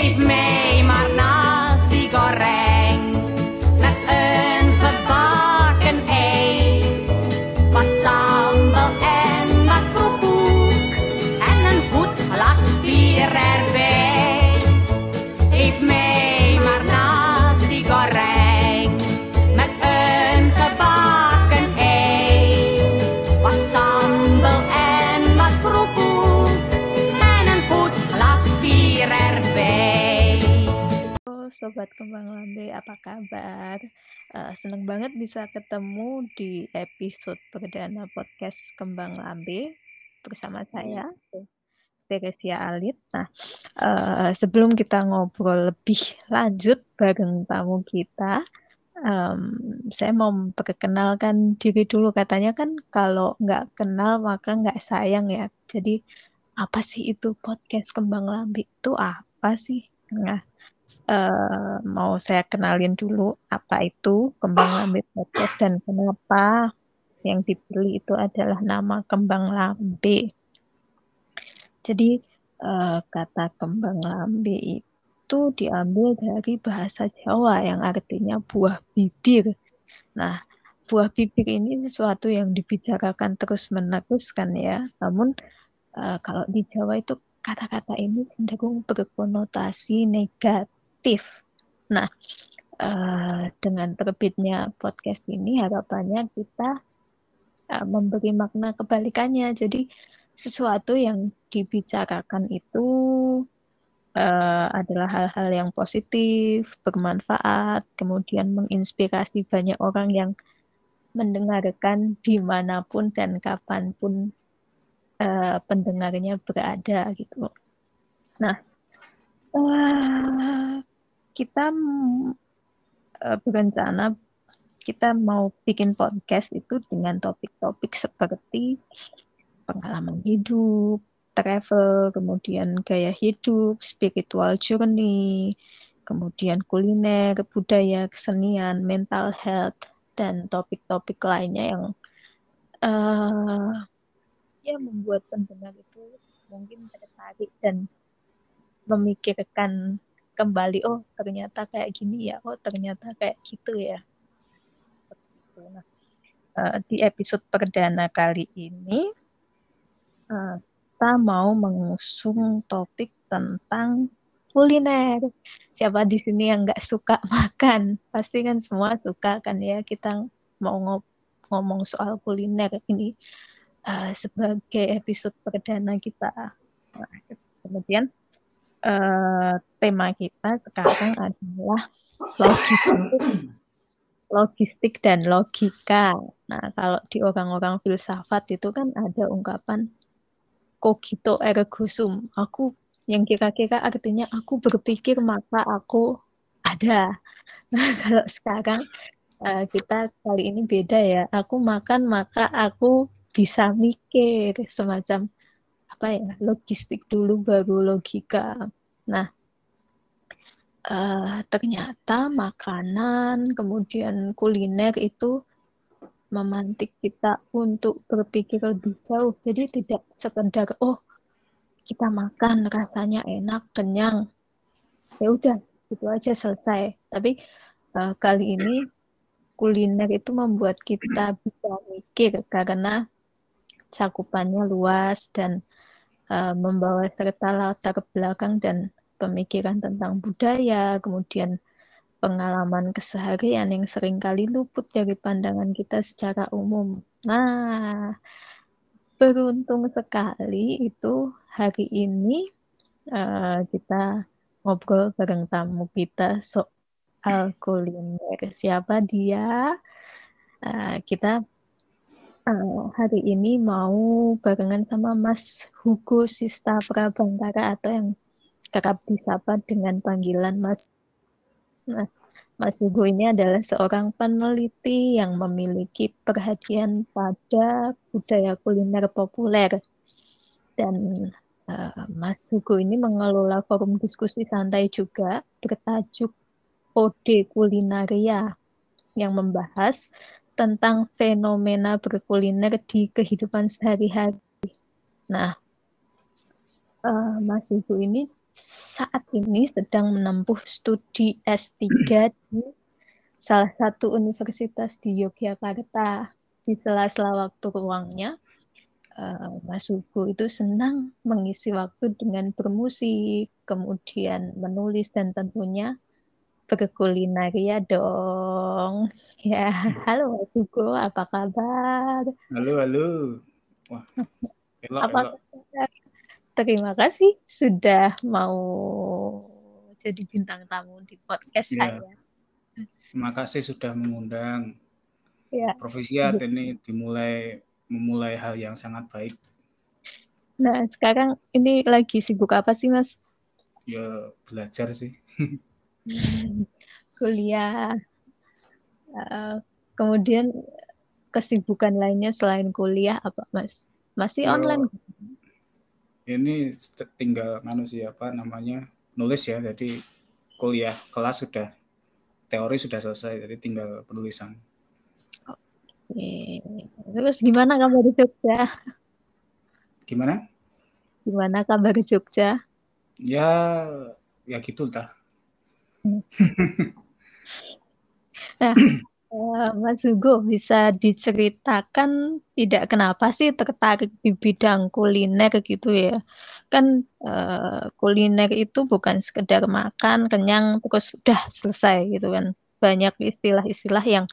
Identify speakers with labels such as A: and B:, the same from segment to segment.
A: Steve Sobat Kembang Lambe, apa kabar? Eh, seneng banget bisa ketemu di episode perdana podcast Kembang Lambe bersama saya, Teresia Alit. Nah, eh, sebelum kita ngobrol lebih lanjut bareng tamu kita, em, saya mau memperkenalkan diri dulu. Katanya kan kalau nggak kenal maka nggak sayang ya. Jadi apa sih itu podcast Kembang Lambe? Itu apa sih? Nah, eh, mau saya kenalin dulu apa itu Kembang Lambe Podcast dan kenapa yang dipilih itu adalah nama Kembang Lambe. Jadi eh, kata Kembang Lambe itu diambil dari bahasa Jawa yang artinya buah bibir. Nah, buah bibir ini sesuatu yang dibicarakan terus-menerus kan ya. Namun eh, kalau di Jawa itu kata-kata ini cenderung berkonotasi negatif. Nah, eh, dengan terbitnya podcast ini harapannya kita eh, memberi makna kebalikannya. Jadi sesuatu yang dibicarakan itu eh, adalah hal-hal yang positif, bermanfaat, kemudian menginspirasi banyak orang yang mendengarkan di mana pun dan kapan pun eh, pendengarnya berada gitu. Nah, eh, kita eh, berencana kita mau bikin podcast itu dengan topik-topik seperti pengalaman hidup, travel, kemudian gaya hidup, spiritual journey, kemudian kuliner, budaya, kesenian, mental health, dan topik-topik lainnya yang eh, ya membuat pendengar itu mungkin tertarik dan memikirkan kembali, oh ternyata kayak gini ya, oh ternyata kayak gitu ya. Nah, eh, di episode perdana kali ini eh, kita mau mengusung topik tentang kuliner. Siapa di sini yang nggak suka makan? Pasti kan semua suka kan ya. Kita mau ngo- ngomong soal kuliner ini eh, sebagai episode perdana kita. Nah, kemudian eh, tema kita sekarang adalah logistik, logistik dan logika. Nah, kalau di orang-orang filsafat itu kan ada ungkapan cogito ergo sum. Aku yang kira-kira artinya aku berpikir maka aku ada. Nah, kalau sekarang eh, kita kali ini beda ya. Aku makan maka aku bisa mikir semacam apa ya logistik dulu baru logika. Nah, eh, ternyata makanan kemudian kuliner itu memantik kita untuk berpikir lebih jauh. Jadi tidak sekedar oh kita makan rasanya enak, kenyang. Ya udah, itu aja selesai. Tapi eh, kali ini kuliner itu membuat kita bisa mikir karena cakupannya luas dan eh, membawa serta latar belakang dan pemikiran tentang budaya, kemudian pengalaman keseharian yang sering kali luput dari pandangan kita secara umum. Nah, beruntung sekali itu hari ini eh, kita ngobrol bareng tamu kita soal kuliner. Siapa dia? Eh, kita eh, hari ini mau barengan sama Mas Hugo Sista Prabangkara atau yang kerap disapa dengan panggilan Mas. Nah, Mas Hugo ini adalah seorang peneliti yang memiliki perhatian pada budaya kuliner populer. Dan eh, Mas Hugo ini mengelola forum diskusi santai juga bertajuk Ode Kulinaria yang membahas tentang fenomena berkuliner di kehidupan sehari-hari. Nah, eh, Mas Hugo ini saat ini sedang menempuh studi S3 di salah satu universitas di Yogyakarta. Di sela-sela waktu ruangnya, uh, Mas Hugo itu senang mengisi waktu dengan bermusik, kemudian menulis dan tentunya berkulinaria dong. Ya, halo Mas Hugo, apa kabar?
B: Halo, halo. Wah, elok, apa elok.
A: Kabar? Terima kasih sudah mau jadi bintang tamu di podcast ya. saya.
B: Terima kasih sudah mengundang. Ya. Profisiat ya. ini dimulai memulai hal yang sangat baik.
A: Nah, sekarang ini lagi sibuk apa sih, Mas?
B: Ya, belajar sih.
A: kuliah. Uh, kemudian kesibukan lainnya selain kuliah apa, Mas? Masih online?
B: Ini tinggal anu apa namanya? nulis ya. Jadi kuliah kelas sudah teori sudah selesai, jadi tinggal penulisan.
A: Oke. Terus gimana kabar di Jogja?
B: Gimana?
A: Gimana kabar di Jogja?
B: Ya, ya gitu lah.
A: nah, uh, Mas Hugo bisa diceritakan tidak kenapa sih tertarik di bidang kuliner gitu ya? Kan uh, kuliner itu bukan sekedar makan kenyang terus udah selesai gitu kan. Banyak istilah-istilah yang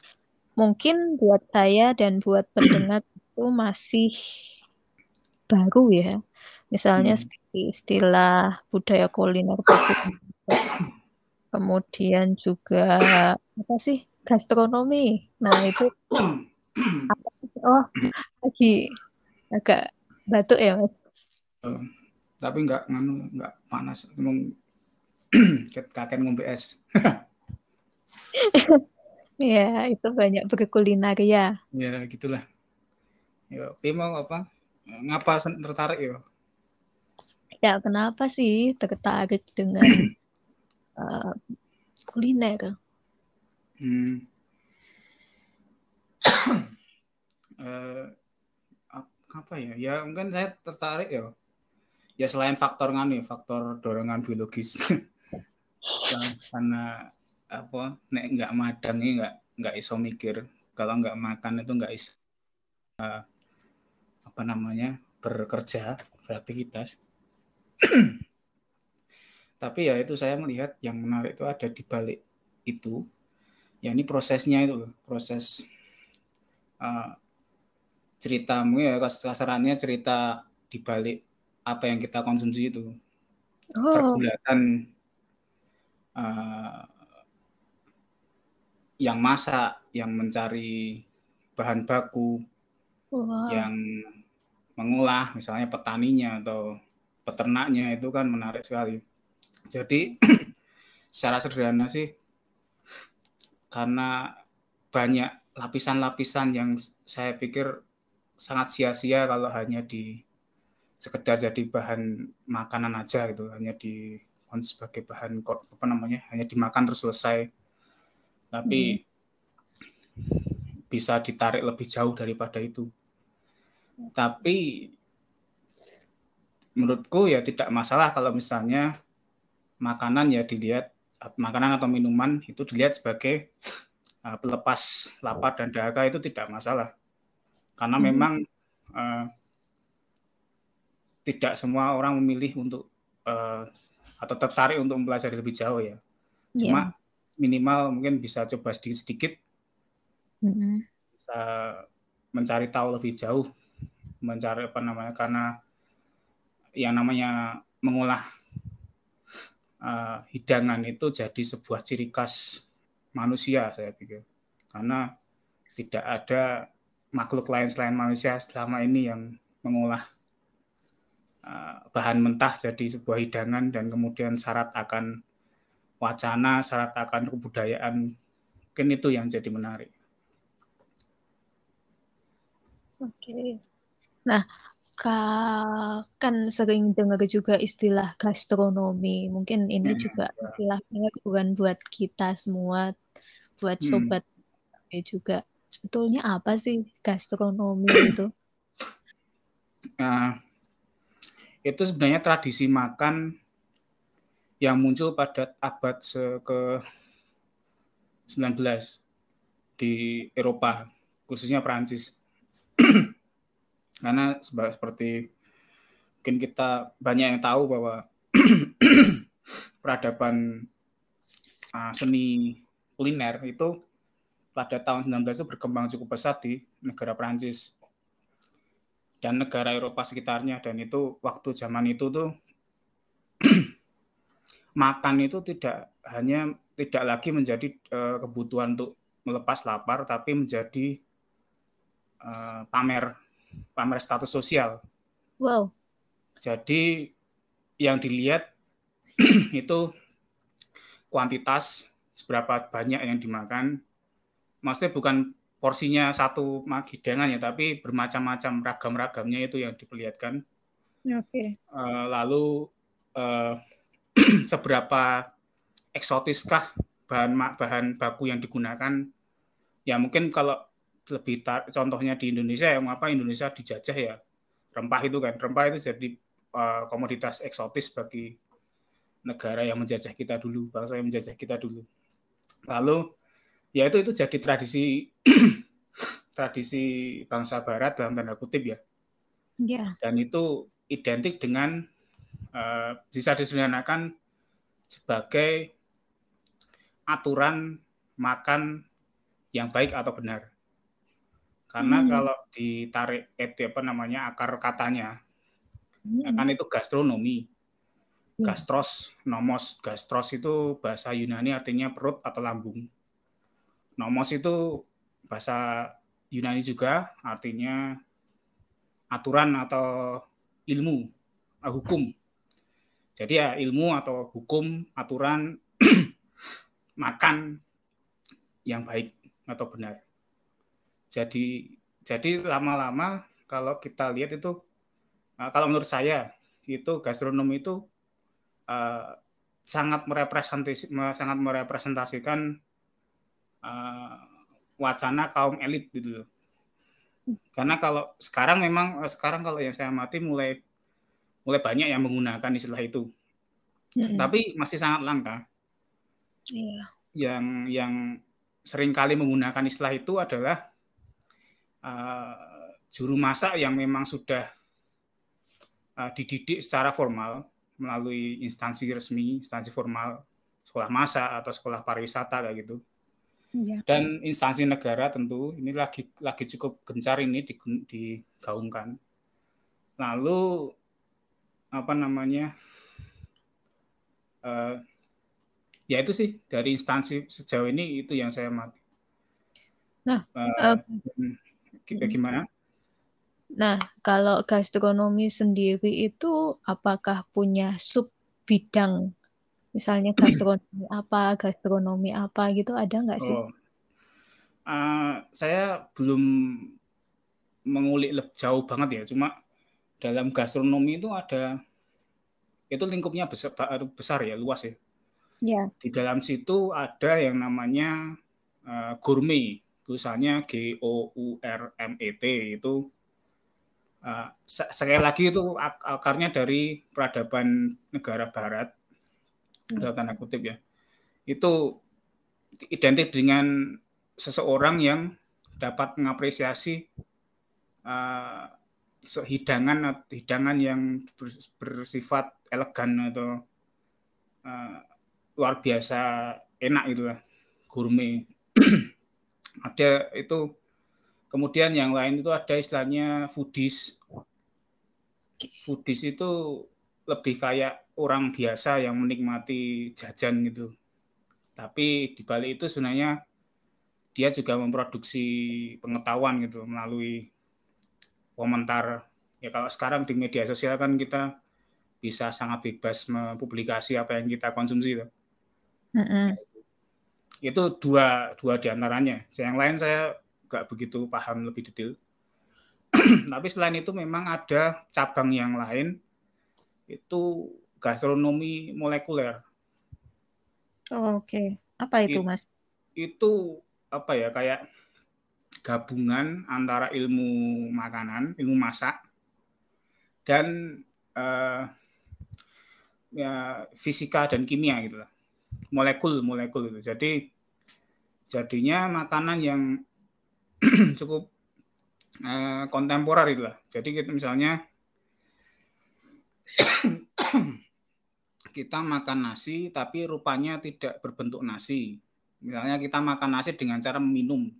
A: mungkin buat saya dan buat pendengar itu masih baru ya. Misalnya hmm. seperti istilah budaya kuliner kemudian juga apa sih gastronomi. Nah itu apa Oh lagi agak batuk ya mas.
B: Oh, tapi nggak nganu nggak panas, emang kakek ngombe es.
A: Ya, itu banyak berkuliner ya.
B: Ya, gitulah. Ya, mau apa? Ngapa tertarik ya?
A: Ya, kenapa sih tertarik dengan uh, kuliner? Hmm.
B: uh, apa ya? Ya, mungkin saya tertarik ya. Ya selain faktor ya, faktor dorongan biologis. karena apa nek nggak madang ini nggak nggak iso mikir kalau nggak makan itu nggak iso uh, apa namanya bekerja beraktivitas tapi ya itu saya melihat yang menarik itu ada di balik itu ya ini prosesnya itu loh proses uh, ceritamu ya kasarannya cerita di balik apa yang kita konsumsi itu oh. pergulatan uh, yang masak, yang mencari bahan baku, wow. yang mengolah, misalnya petaninya atau peternaknya itu kan menarik sekali. Jadi secara sederhana sih, karena banyak lapisan-lapisan yang saya pikir sangat sia-sia kalau hanya di sekedar jadi bahan makanan aja gitu, hanya di sebagai bahan apa namanya, hanya dimakan terus selesai tapi hmm. bisa ditarik lebih jauh daripada itu. Tapi menurutku ya tidak masalah kalau misalnya makanan ya dilihat makanan atau minuman itu dilihat sebagai uh, pelepas lapar dan dahaga itu tidak masalah karena hmm. memang uh, tidak semua orang memilih untuk uh, atau tertarik untuk mempelajari lebih jauh ya cuma yeah minimal mungkin bisa coba sedikit-sedikit mm-hmm. bisa mencari tahu lebih jauh mencari apa namanya karena yang namanya mengolah uh, hidangan itu jadi sebuah ciri khas manusia saya pikir karena tidak ada makhluk lain selain manusia selama ini yang mengolah uh, bahan mentah jadi sebuah hidangan dan kemudian syarat akan wacana syarat akan kebudayaan mungkin itu yang jadi menarik.
A: Oke. Nah, kan sering dengar juga istilah gastronomi. Mungkin ini hmm, juga ya. istilahnya bukan buat kita semua, buat hmm. sobat hmm. juga. Sebetulnya apa sih gastronomi itu?
B: Nah, itu sebenarnya tradisi makan yang muncul pada abad ke 19 di Eropa, khususnya Prancis. Karena seperti mungkin kita banyak yang tahu bahwa peradaban uh, seni kuliner itu pada tahun 19 itu berkembang cukup pesat di negara Prancis dan negara Eropa sekitarnya. Dan itu waktu zaman itu tuh makan itu tidak hanya tidak lagi menjadi uh, kebutuhan untuk melepas lapar, tapi menjadi uh, pamer pamer status sosial.
A: Wow.
B: Jadi yang dilihat itu kuantitas seberapa banyak yang dimakan. Maksudnya bukan porsinya satu hidangan ya, tapi bermacam-macam ragam-ragamnya itu yang diperlihatkan.
A: Oke. Okay.
B: Uh, lalu uh, seberapa eksotiskah bahan bahan baku yang digunakan ya mungkin kalau lebih tar, contohnya di Indonesia yang apa Indonesia dijajah ya rempah itu kan rempah itu jadi uh, komoditas eksotis bagi negara yang menjajah kita dulu bangsa yang menjajah kita dulu lalu ya itu itu jadi tradisi tradisi bangsa Barat dalam tanda kutip ya
A: yeah.
B: dan itu identik dengan uh, bisa disederhanakan sebagai aturan makan yang baik atau benar. Karena hmm. kalau ditarik eti apa namanya akar katanya, hmm. kan itu gastronomi. Hmm. Gastros, nomos, gastros itu bahasa Yunani artinya perut atau lambung. Nomos itu bahasa Yunani juga artinya aturan atau ilmu, hukum. Jadi ya ilmu atau hukum, aturan makan yang baik atau benar. Jadi jadi lama-lama kalau kita lihat itu uh, kalau menurut saya itu gastronomi itu uh, sangat merepresentasi sangat merepresentasikan uh, wacana kaum elit gitu loh. Karena kalau sekarang memang sekarang kalau yang saya amati mulai mulai banyak yang menggunakan istilah itu. Mm-hmm. Tapi masih sangat langka.
A: Yeah.
B: Yang yang sering kali menggunakan istilah itu adalah uh, juru masak yang memang sudah uh, dididik secara formal melalui instansi resmi, instansi formal, sekolah masak atau sekolah pariwisata kayak gitu. Yeah. Dan instansi negara tentu ini lagi lagi cukup gencar ini digaungkan. Lalu apa namanya uh, ya itu sih dari instansi sejauh ini itu yang saya mati.
A: Nah, uh,
B: uh, gimana?
A: Nah, kalau gastronomi sendiri itu apakah punya sub bidang? Misalnya gastronomi apa, gastronomi apa gitu ada nggak sih? Oh.
B: Uh, saya belum mengulik lebih jauh banget ya, cuma dalam gastronomi itu ada itu lingkupnya besar, besar ya luas ya.
A: Ya.
B: Di dalam situ ada yang namanya uh, gourmet, tulisannya G O U R M E T itu uh, sekali lagi itu ak akarnya dari peradaban negara barat hmm. dalam tanda kutip ya. Itu identik dengan seseorang yang dapat mengapresiasi uh, hidangan hidangan yang bersifat elegan atau uh, luar biasa enak itulah gourmet ada itu kemudian yang lain itu ada istilahnya foodies foodies itu lebih kayak orang biasa yang menikmati jajan gitu tapi di balik itu sebenarnya dia juga memproduksi pengetahuan gitu melalui komentar ya kalau sekarang di media sosial kan kita bisa sangat bebas mempublikasi apa yang kita konsumsi itu.
A: Mm -hmm.
B: Itu dua dua di antaranya. Yang lain saya nggak begitu paham lebih detail. Tapi selain itu memang ada cabang yang lain itu gastronomi molekuler.
A: Oh, Oke, okay. apa itu, Mas?
B: Itu apa ya kayak gabungan antara ilmu makanan, ilmu masak, dan uh, ya fisika dan kimia gitu lah molekul molekul itu. Jadi jadinya makanan yang cukup eh, kontemporer itulah jadi kita misalnya kita makan nasi tapi rupanya tidak berbentuk nasi. Misalnya kita makan nasi dengan cara minum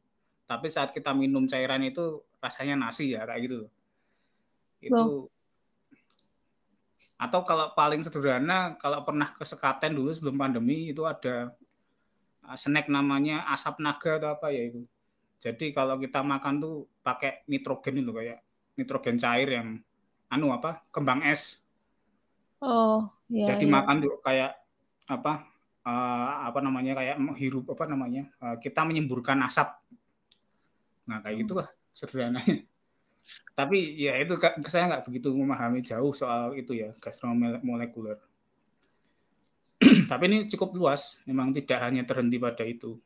B: tapi saat kita minum cairan itu rasanya nasi ya kayak gitu. Itu. Atau kalau paling sederhana kalau pernah ke Sekaten dulu sebelum pandemi itu ada uh, snack namanya asap naga atau apa ya itu jadi kalau kita makan tuh pakai nitrogen itu kayak nitrogen cair yang anu apa kembang es
A: oh
B: iya, jadi iya. makan tuh kayak apa uh, apa namanya kayak menghirup apa namanya uh, kita menyemburkan asap nah kayak hmm. gitulah sederhananya tapi ya itu saya nggak begitu memahami jauh soal itu ya gastronomi molekuler. Tapi ini cukup luas, memang tidak hanya terhenti pada itu.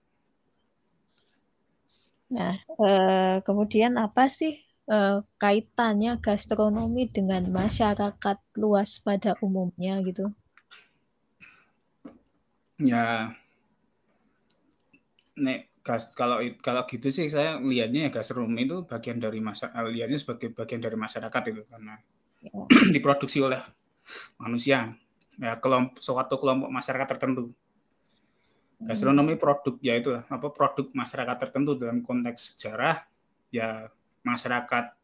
A: Nah, eh, kemudian apa sih eh, kaitannya gastronomi dengan masyarakat luas pada umumnya gitu?
B: Ya, nek gas kalau kalau gitu sih saya lihatnya ya gastronomi itu bagian dari masa eh, lihatnya sebagai bagian dari masyarakat itu karena ya. diproduksi oleh manusia ya kelompok suatu kelompok masyarakat tertentu hmm. gastronomi produk ya itu apa produk masyarakat tertentu dalam konteks sejarah ya masyarakat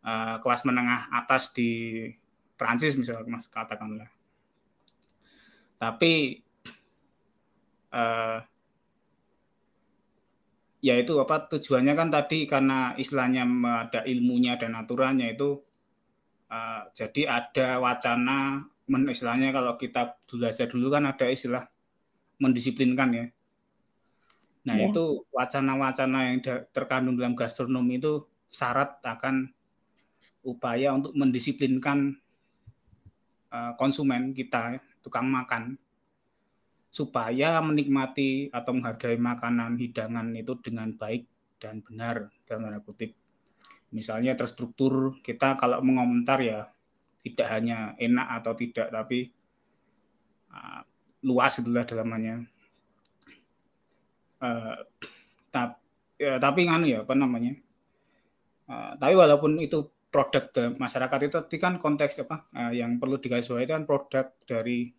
B: uh, kelas menengah atas di Prancis misalnya mas katakanlah tapi uh, ya itu apa tujuannya kan tadi karena istilahnya ada ilmunya dan aturannya itu uh, jadi ada wacana men, istilahnya kalau kita belajar dulu kan ada istilah mendisiplinkan ya. Nah, ya. itu wacana-wacana yang terkandung dalam gastronomi itu syarat akan upaya untuk mendisiplinkan uh, konsumen kita, tukang makan supaya menikmati atau menghargai makanan hidangan itu dengan baik dan benar dalam tanda kutip. Misalnya terstruktur kita kalau mengomentar ya tidak hanya enak atau tidak tapi uh, luas itulah dalamnya. Uh, tap, ya, tapi nganu ya apa namanya? Uh, tapi walaupun itu produk masyarakat itu kan konteks apa uh, yang perlu digarisbawahi itu kan produk dari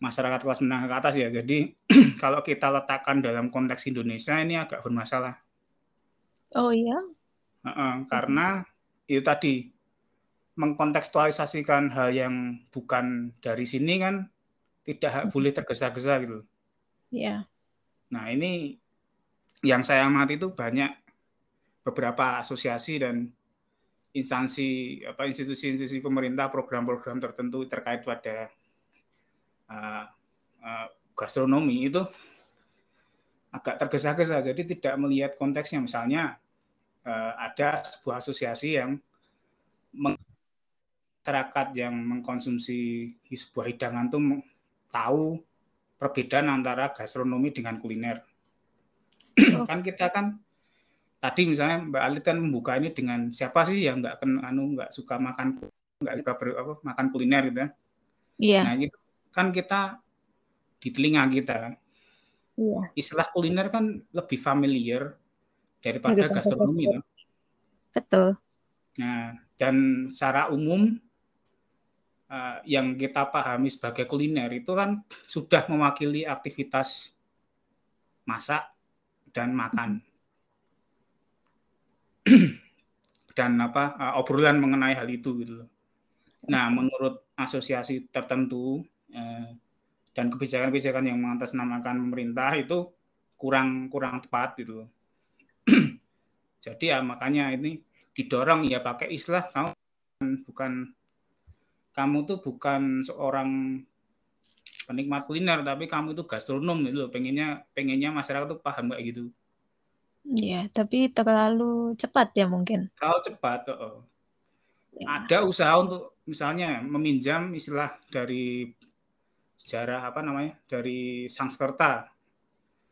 B: masyarakat kelas menengah ke atas ya. Jadi kalau kita letakkan dalam konteks Indonesia ini agak bermasalah.
A: Oh iya.
B: Uh -uh, karena itu tadi mengkontekstualisasikan hal yang bukan dari sini kan tidak boleh tergesa-gesa gitu.
A: Iya. Yeah.
B: Nah ini yang saya amati itu banyak beberapa asosiasi dan instansi apa institusi-institusi pemerintah program-program tertentu terkait pada uh, uh, gastronomi itu agak tergesa-gesa jadi tidak melihat konteksnya misalnya uh, ada sebuah asosiasi yang masyarakat yang mengkonsumsi sebuah hidangan itu tahu perbedaan antara gastronomi dengan kuliner oh. kan kita kan tadi misalnya Mbak Ali kan membuka ini dengan siapa sih yang nggak anu nggak suka makan nggak suka ber, apa, makan kuliner gitu ya
A: yeah.
B: nah gitu kan kita di telinga kita. Iya. Istilah kuliner kan lebih familiar daripada gastronomi. Betul.
A: Betul.
B: Nah, dan secara umum uh, yang kita pahami sebagai kuliner itu kan sudah mewakili aktivitas masak dan makan. dan apa uh, obrolan mengenai hal itu gitu. Nah, menurut asosiasi tertentu dan kebijakan-kebijakan yang mengatasnamakan pemerintah itu kurang kurang tepat gitu. Jadi ya makanya ini didorong ya pakai istilah kamu bukan kamu tuh bukan seorang penikmat kuliner tapi kamu itu gastronom gitu loh. Pengennya pengennya masyarakat tuh paham kayak gitu.
A: Iya, tapi terlalu cepat ya mungkin.
B: Terlalu cepat, oh. Ya. Ada usaha untuk misalnya meminjam istilah dari sejarah apa namanya dari Sangskerta.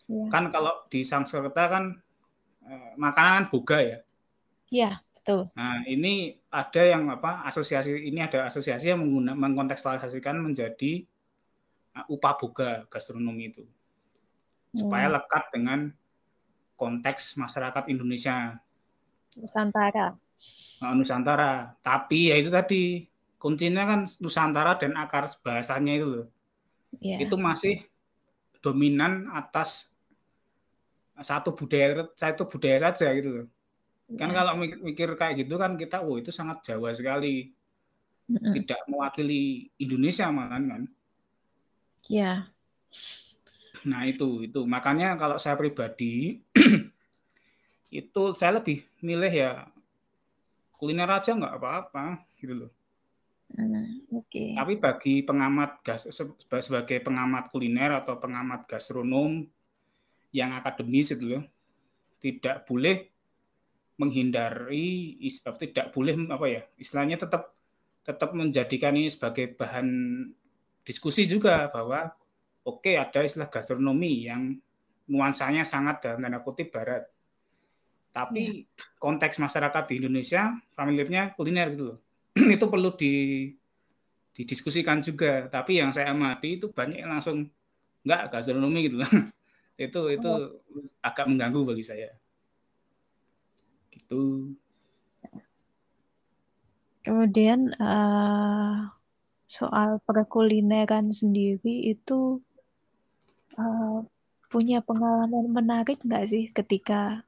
B: Ya. Kan kalau di Sangskerta kan eh, makanan boga ya.
A: Iya, Tuh.
B: Nah, ini ada yang apa? Asosiasi ini ada asosiasi yang mengguna, mengkontekstualisasikan menjadi uh, upaboga gastronomi itu. Supaya hmm. lekat dengan konteks masyarakat Indonesia.
A: Nusantara.
B: Nah, Nusantara. Tapi ya itu tadi kuncinya kan Nusantara dan akar bahasanya itu loh. Yeah. Itu masih dominan atas satu budaya satu budaya saja gitu loh. Kan iya. kalau mikir, mikir kayak gitu kan kita, oh itu sangat Jawa sekali. Mm-hmm. Tidak mewakili Indonesia malah kan.
A: Ya.
B: Nah itu itu makanya kalau saya pribadi itu saya lebih milih ya kuliner aja nggak apa-apa gitu loh.
A: Oke. Okay.
B: Tapi bagi pengamat gas sebagai pengamat kuliner atau pengamat gastronom yang akademis itu loh, tidak boleh menghindari tidak boleh apa ya istilahnya tetap tetap menjadikan ini sebagai bahan diskusi juga bahwa oke okay, ada istilah gastronomi yang nuansanya sangat dalam tanda kutip barat tapi ya. konteks masyarakat di Indonesia familiarnya kuliner gitu loh itu perlu di didiskusikan juga tapi yang saya amati itu banyak yang langsung enggak gastronomi gitu itu itu oh. agak mengganggu bagi saya gitu.
A: Kemudian uh, soal perkulineran sendiri itu uh, punya pengalaman menarik nggak sih ketika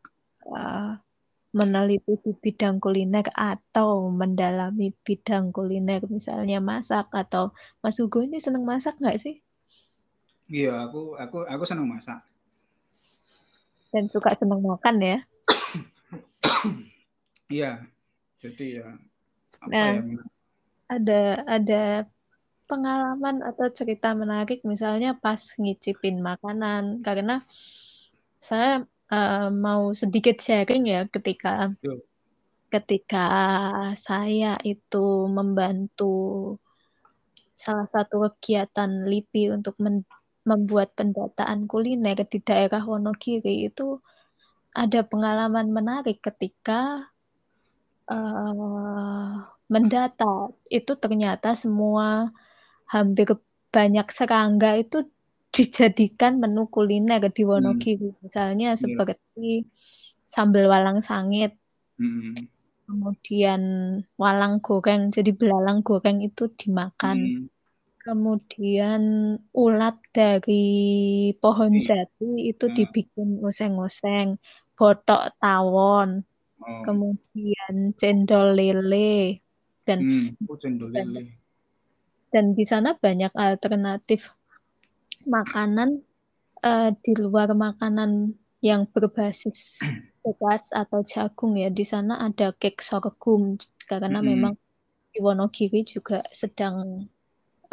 A: uh, meneliti di bidang kuliner atau mendalami bidang kuliner misalnya masak atau Mas Hugo ini senang masak nggak sih?
B: Iya, aku aku aku senang masak.
A: Dan suka senang makan ya?
B: Iya. Jadi ya
A: apa nah, yang ada ada pengalaman atau cerita menarik misalnya pas ngicipin makanan karena saya uh, mau sedikit sharing ya ketika Yo. ketika saya itu membantu salah satu kegiatan LIPI untuk men membuat pendataan kuliner di daerah Wonogiri itu ada pengalaman menarik ketika uh, mendata itu ternyata semua hampir banyak serangga itu dijadikan menu kuliner di Wonogiri. Hmm. Misalnya iya. seperti sambal walang sangit. Hmm. Kemudian walang goreng, jadi belalang goreng itu dimakan. Hmm. Kemudian ulat dari pohon iya. jati itu hmm. dibikin oseng-oseng. Botok tawon. Oh. Kemudian cendol lele dan hmm, oh, cendol lele. Dan, di sana banyak alternatif makanan uh, di luar makanan yang berbasis beras atau jagung ya. Di sana ada cake sorghum karena hmm. memang di Wonogiri juga sedang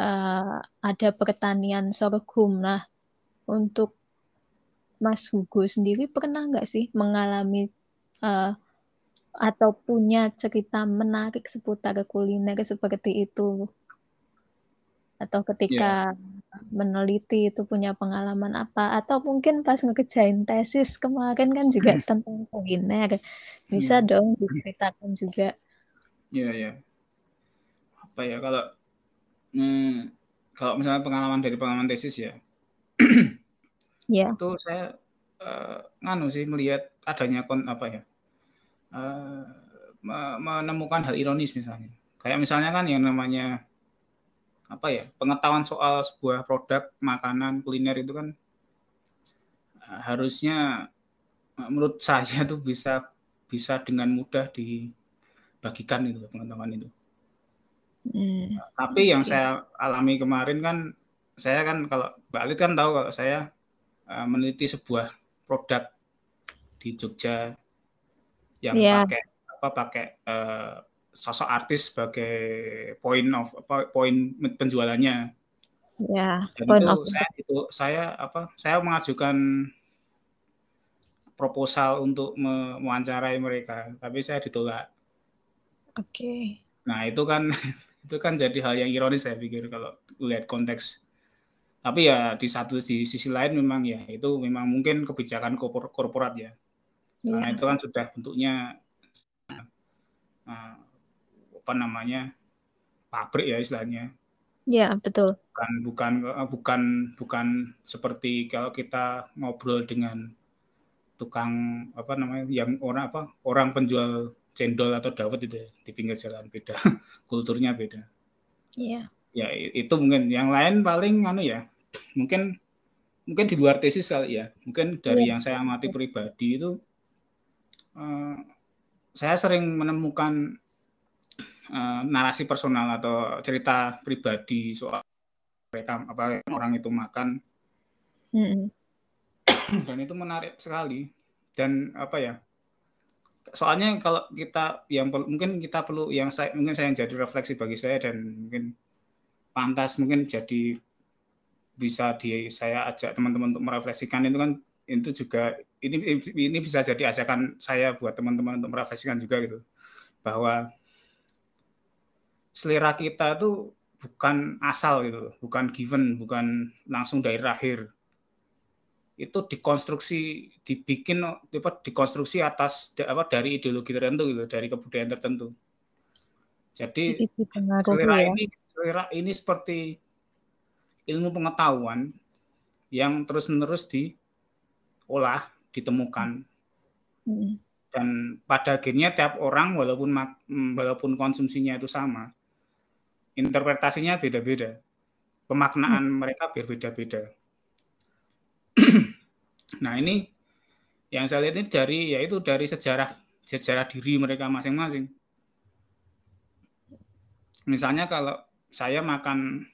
A: uh, ada pertanian sorghum. Nah, untuk Mas Hugo sendiri pernah nggak sih mengalami uh, atau punya cerita menarik seputar kuliner seperti itu atau ketika yeah. Meneliti itu punya pengalaman apa atau mungkin pas ngekerjain tesis kemarin kan juga tentang kuliner bisa hmm. dong diceritakan juga
B: ya yeah, ya yeah. apa ya kalau hmm, kalau misalnya pengalaman dari pengalaman tesis ya
A: yeah.
B: itu saya uh, nganu sih melihat adanya kon apa ya uh, menemukan hal ironis misalnya. Kayak misalnya kan yang namanya apa ya pengetahuan soal sebuah produk makanan kuliner itu kan uh, harusnya uh, menurut saya tuh bisa bisa dengan mudah dibagikan itu pengetahuan itu. Hmm. tapi yang saya alami kemarin kan saya kan kalau Mbak Alit kan tahu kalau saya uh, meneliti sebuah produk di Jogja yang yeah. pakai apa pakai uh, sosok artis sebagai point of apa poin penjualannya.
A: Ya,
B: Dan point itu of... saya itu saya apa saya mengajukan proposal untuk mewawancarai mereka, tapi saya ditolak.
A: Oke. Okay.
B: Nah, itu kan itu kan jadi hal yang ironis saya pikir kalau lihat konteks. Tapi ya di satu di sisi lain memang ya itu memang mungkin kebijakan korporat ya. Karena yeah. itu kan sudah bentuknya uh, apa namanya pabrik ya istilahnya.
A: Ya betul.
B: Bukan bukan bukan bukan seperti kalau kita ngobrol dengan tukang apa namanya yang orang apa orang penjual cendol atau dawet itu ya, di pinggir jalan beda kulturnya beda.
A: Iya.
B: Ya itu mungkin yang lain paling anu ya mungkin mungkin di luar tesis kali ya mungkin dari ya. yang saya amati pribadi itu uh, saya sering menemukan uh, narasi personal atau cerita pribadi soal mereka apa orang itu makan. Mm dan itu menarik sekali. Dan apa ya soalnya kalau kita yang mungkin kita perlu yang saya mungkin saya yang jadi refleksi bagi saya dan mungkin pantas mungkin jadi bisa di saya ajak teman-teman untuk merefleksikan itu kan itu juga ini ini bisa jadi ajakan saya buat teman-teman untuk merefleksikan juga gitu. Bahwa selera kita itu bukan asal gitu bukan given bukan langsung dari lahir itu dikonstruksi dibikin apa dikonstruksi atas apa dari ideologi tertentu gitu dari kebudayaan tertentu jadi selera ya. ini selera ini seperti ilmu pengetahuan yang terus menerus diolah ditemukan hmm. dan pada akhirnya tiap orang walaupun walaupun konsumsinya itu sama interpretasinya beda-beda pemaknaan hmm. mereka berbeda-beda nah ini yang saya lihat ini dari yaitu dari sejarah sejarah diri mereka masing-masing. Misalnya kalau saya makan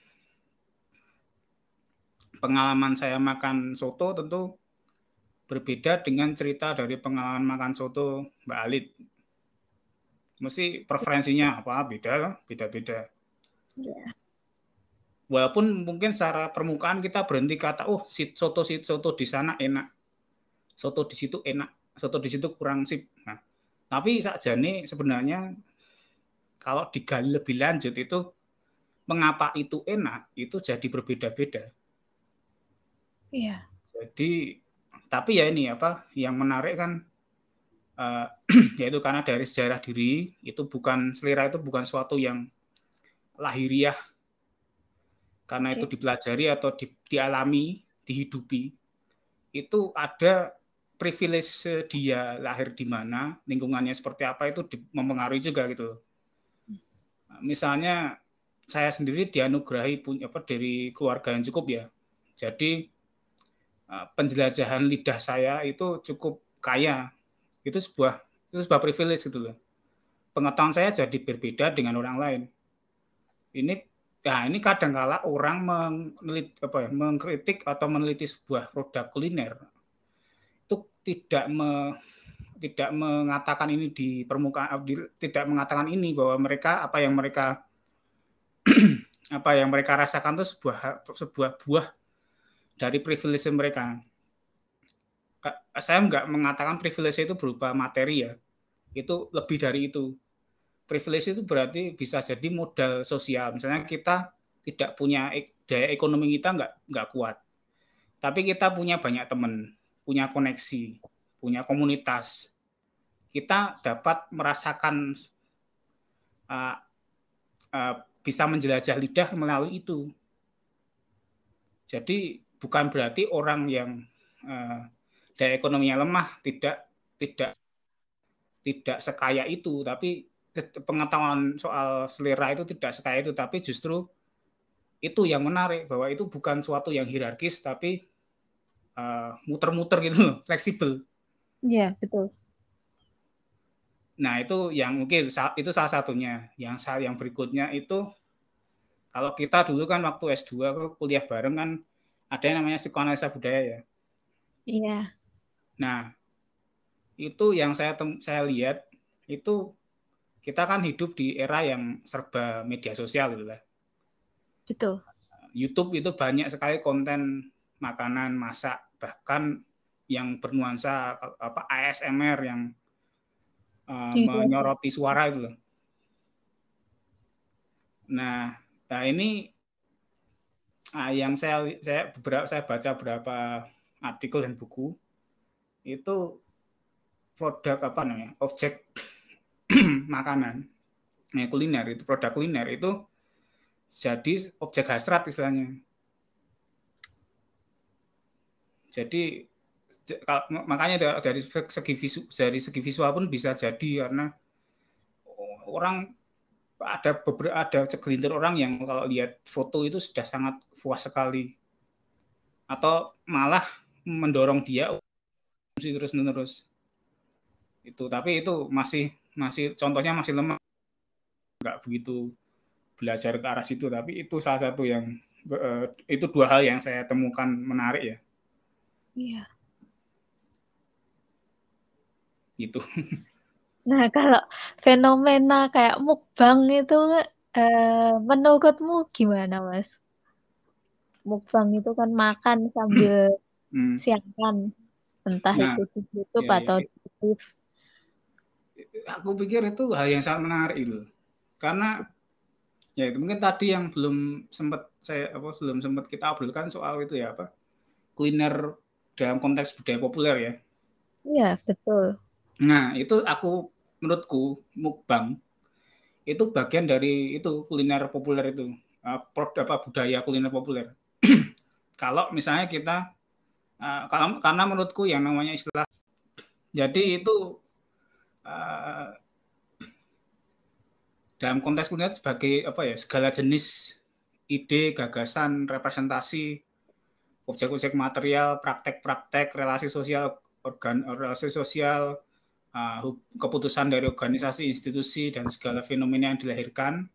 B: pengalaman saya makan soto tentu berbeda dengan cerita dari pengalaman makan soto Mbak Alit. Mesti preferensinya apa beda, beda-beda. Yeah walaupun mungkin secara permukaan kita berhenti kata oh sit soto sit soto di sana enak. Soto di situ enak. Soto di situ kurang sip. Nah tapi saja nih sebenarnya kalau digali lebih lanjut itu mengapa itu enak itu jadi berbeda-beda.
A: Iya.
B: Jadi tapi ya ini apa yang menarik kan uh, yaitu karena dari sejarah diri itu bukan selera itu bukan suatu yang lahiriah karena okay. itu dipelajari atau di, dialami, dihidupi, itu ada privilege dia lahir di mana, lingkungannya seperti apa itu mempengaruhi juga gitu. Misalnya saya sendiri dianugerahi punya apa dari keluarga yang cukup ya. Jadi eh, penjelajahan lidah saya itu cukup kaya. Itu sebuah itu sebuah privilege gitu loh. Pengetahuan saya jadi berbeda dengan orang lain. Ini Nah, ini kadang kala orang meneliti, apa ya, mengkritik atau meneliti sebuah produk kuliner itu tidak me, tidak mengatakan ini di permukaan di, tidak mengatakan ini bahwa mereka apa yang mereka apa yang mereka rasakan itu sebuah sebuah buah dari privilege mereka. Saya enggak mengatakan privilege itu berupa materi ya. Itu lebih dari itu privilege itu berarti bisa jadi modal sosial. Misalnya kita tidak punya daya ekonomi kita nggak nggak kuat, tapi kita punya banyak teman, punya koneksi, punya komunitas, kita dapat merasakan uh, uh, bisa menjelajah lidah melalui itu. Jadi bukan berarti orang yang uh, daya ekonominya lemah tidak tidak tidak sekaya itu, tapi pengetahuan soal selera itu tidak sekaya itu, tapi justru itu yang menarik bahwa itu bukan suatu yang hierarkis, tapi uh, muter-muter gitu loh, fleksibel.
A: Iya betul.
B: Nah itu yang mungkin itu salah satunya. Yang yang berikutnya itu kalau kita dulu kan waktu S2 kuliah bareng kan ada yang namanya psikoanalisa budaya ya.
A: Iya.
B: Nah itu yang saya saya lihat itu kita kan hidup di era yang serba media sosial gitu lah.
A: Betul.
B: YouTube itu banyak sekali konten makanan, masak, bahkan yang bernuansa apa ASMR yang uh, menyoroti suara itu loh. Nah, nah ini uh, yang saya saya beberapa saya baca beberapa artikel dan buku itu produk apa namanya objek makanan, eh, kuliner itu produk kuliner itu jadi objek hasrat istilahnya. Jadi makanya dari segi visu, dari segi visual pun bisa jadi karena orang ada beberapa ada segelintir orang yang kalau lihat foto itu sudah sangat puas sekali. Atau malah mendorong dia terus menerus itu tapi itu masih masih contohnya masih lemah. Nggak begitu belajar ke arah situ tapi itu salah satu yang eh, itu dua hal yang saya temukan menarik ya.
A: Iya.
B: Itu
A: nah kalau fenomena kayak mukbang itu eh, menurutmu gimana mas? Mukbang itu kan makan sambil hmm. siangkan entah nah, itu di YouTube ya, atau ya. di
B: aku pikir itu hal yang sangat menarik itu karena ya itu mungkin tadi yang belum sempat saya apa belum sempat kita obrolkan soal itu ya apa kuliner dalam konteks budaya populer ya.
A: Iya betul.
B: Nah itu aku menurutku mukbang itu bagian dari itu kuliner populer itu. Produk apa budaya kuliner populer. Kalau misalnya kita uh, kalau karena menurutku yang namanya istilah jadi itu uh, dalam konteks kuliner sebagai apa ya segala jenis ide, gagasan, representasi, objek-objek material, praktek-praktek, relasi sosial, organ relasi sosial, uh, keputusan dari organisasi, institusi dan segala fenomena yang dilahirkan,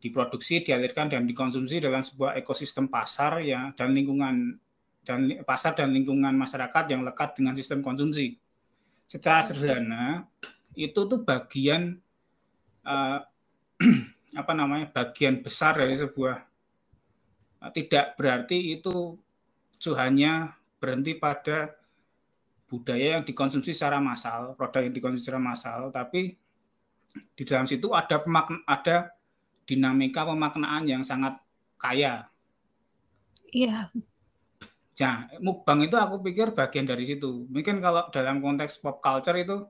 B: diproduksi, dialirkan dan dikonsumsi dalam sebuah ekosistem pasar ya dan lingkungan dan pasar dan lingkungan masyarakat yang lekat dengan sistem konsumsi. Secara sederhana, itu tuh bagian uh, apa namanya bagian besar dari sebuah eh, tidak berarti itu hanya berhenti pada budaya yang dikonsumsi secara massal, produk yang dikonsumsi secara massal, tapi di dalam situ ada pemakna, ada dinamika pemaknaan yang sangat kaya.
A: Iya.
B: Nah, mukbang itu aku pikir bagian dari situ. Mungkin kalau dalam konteks pop culture itu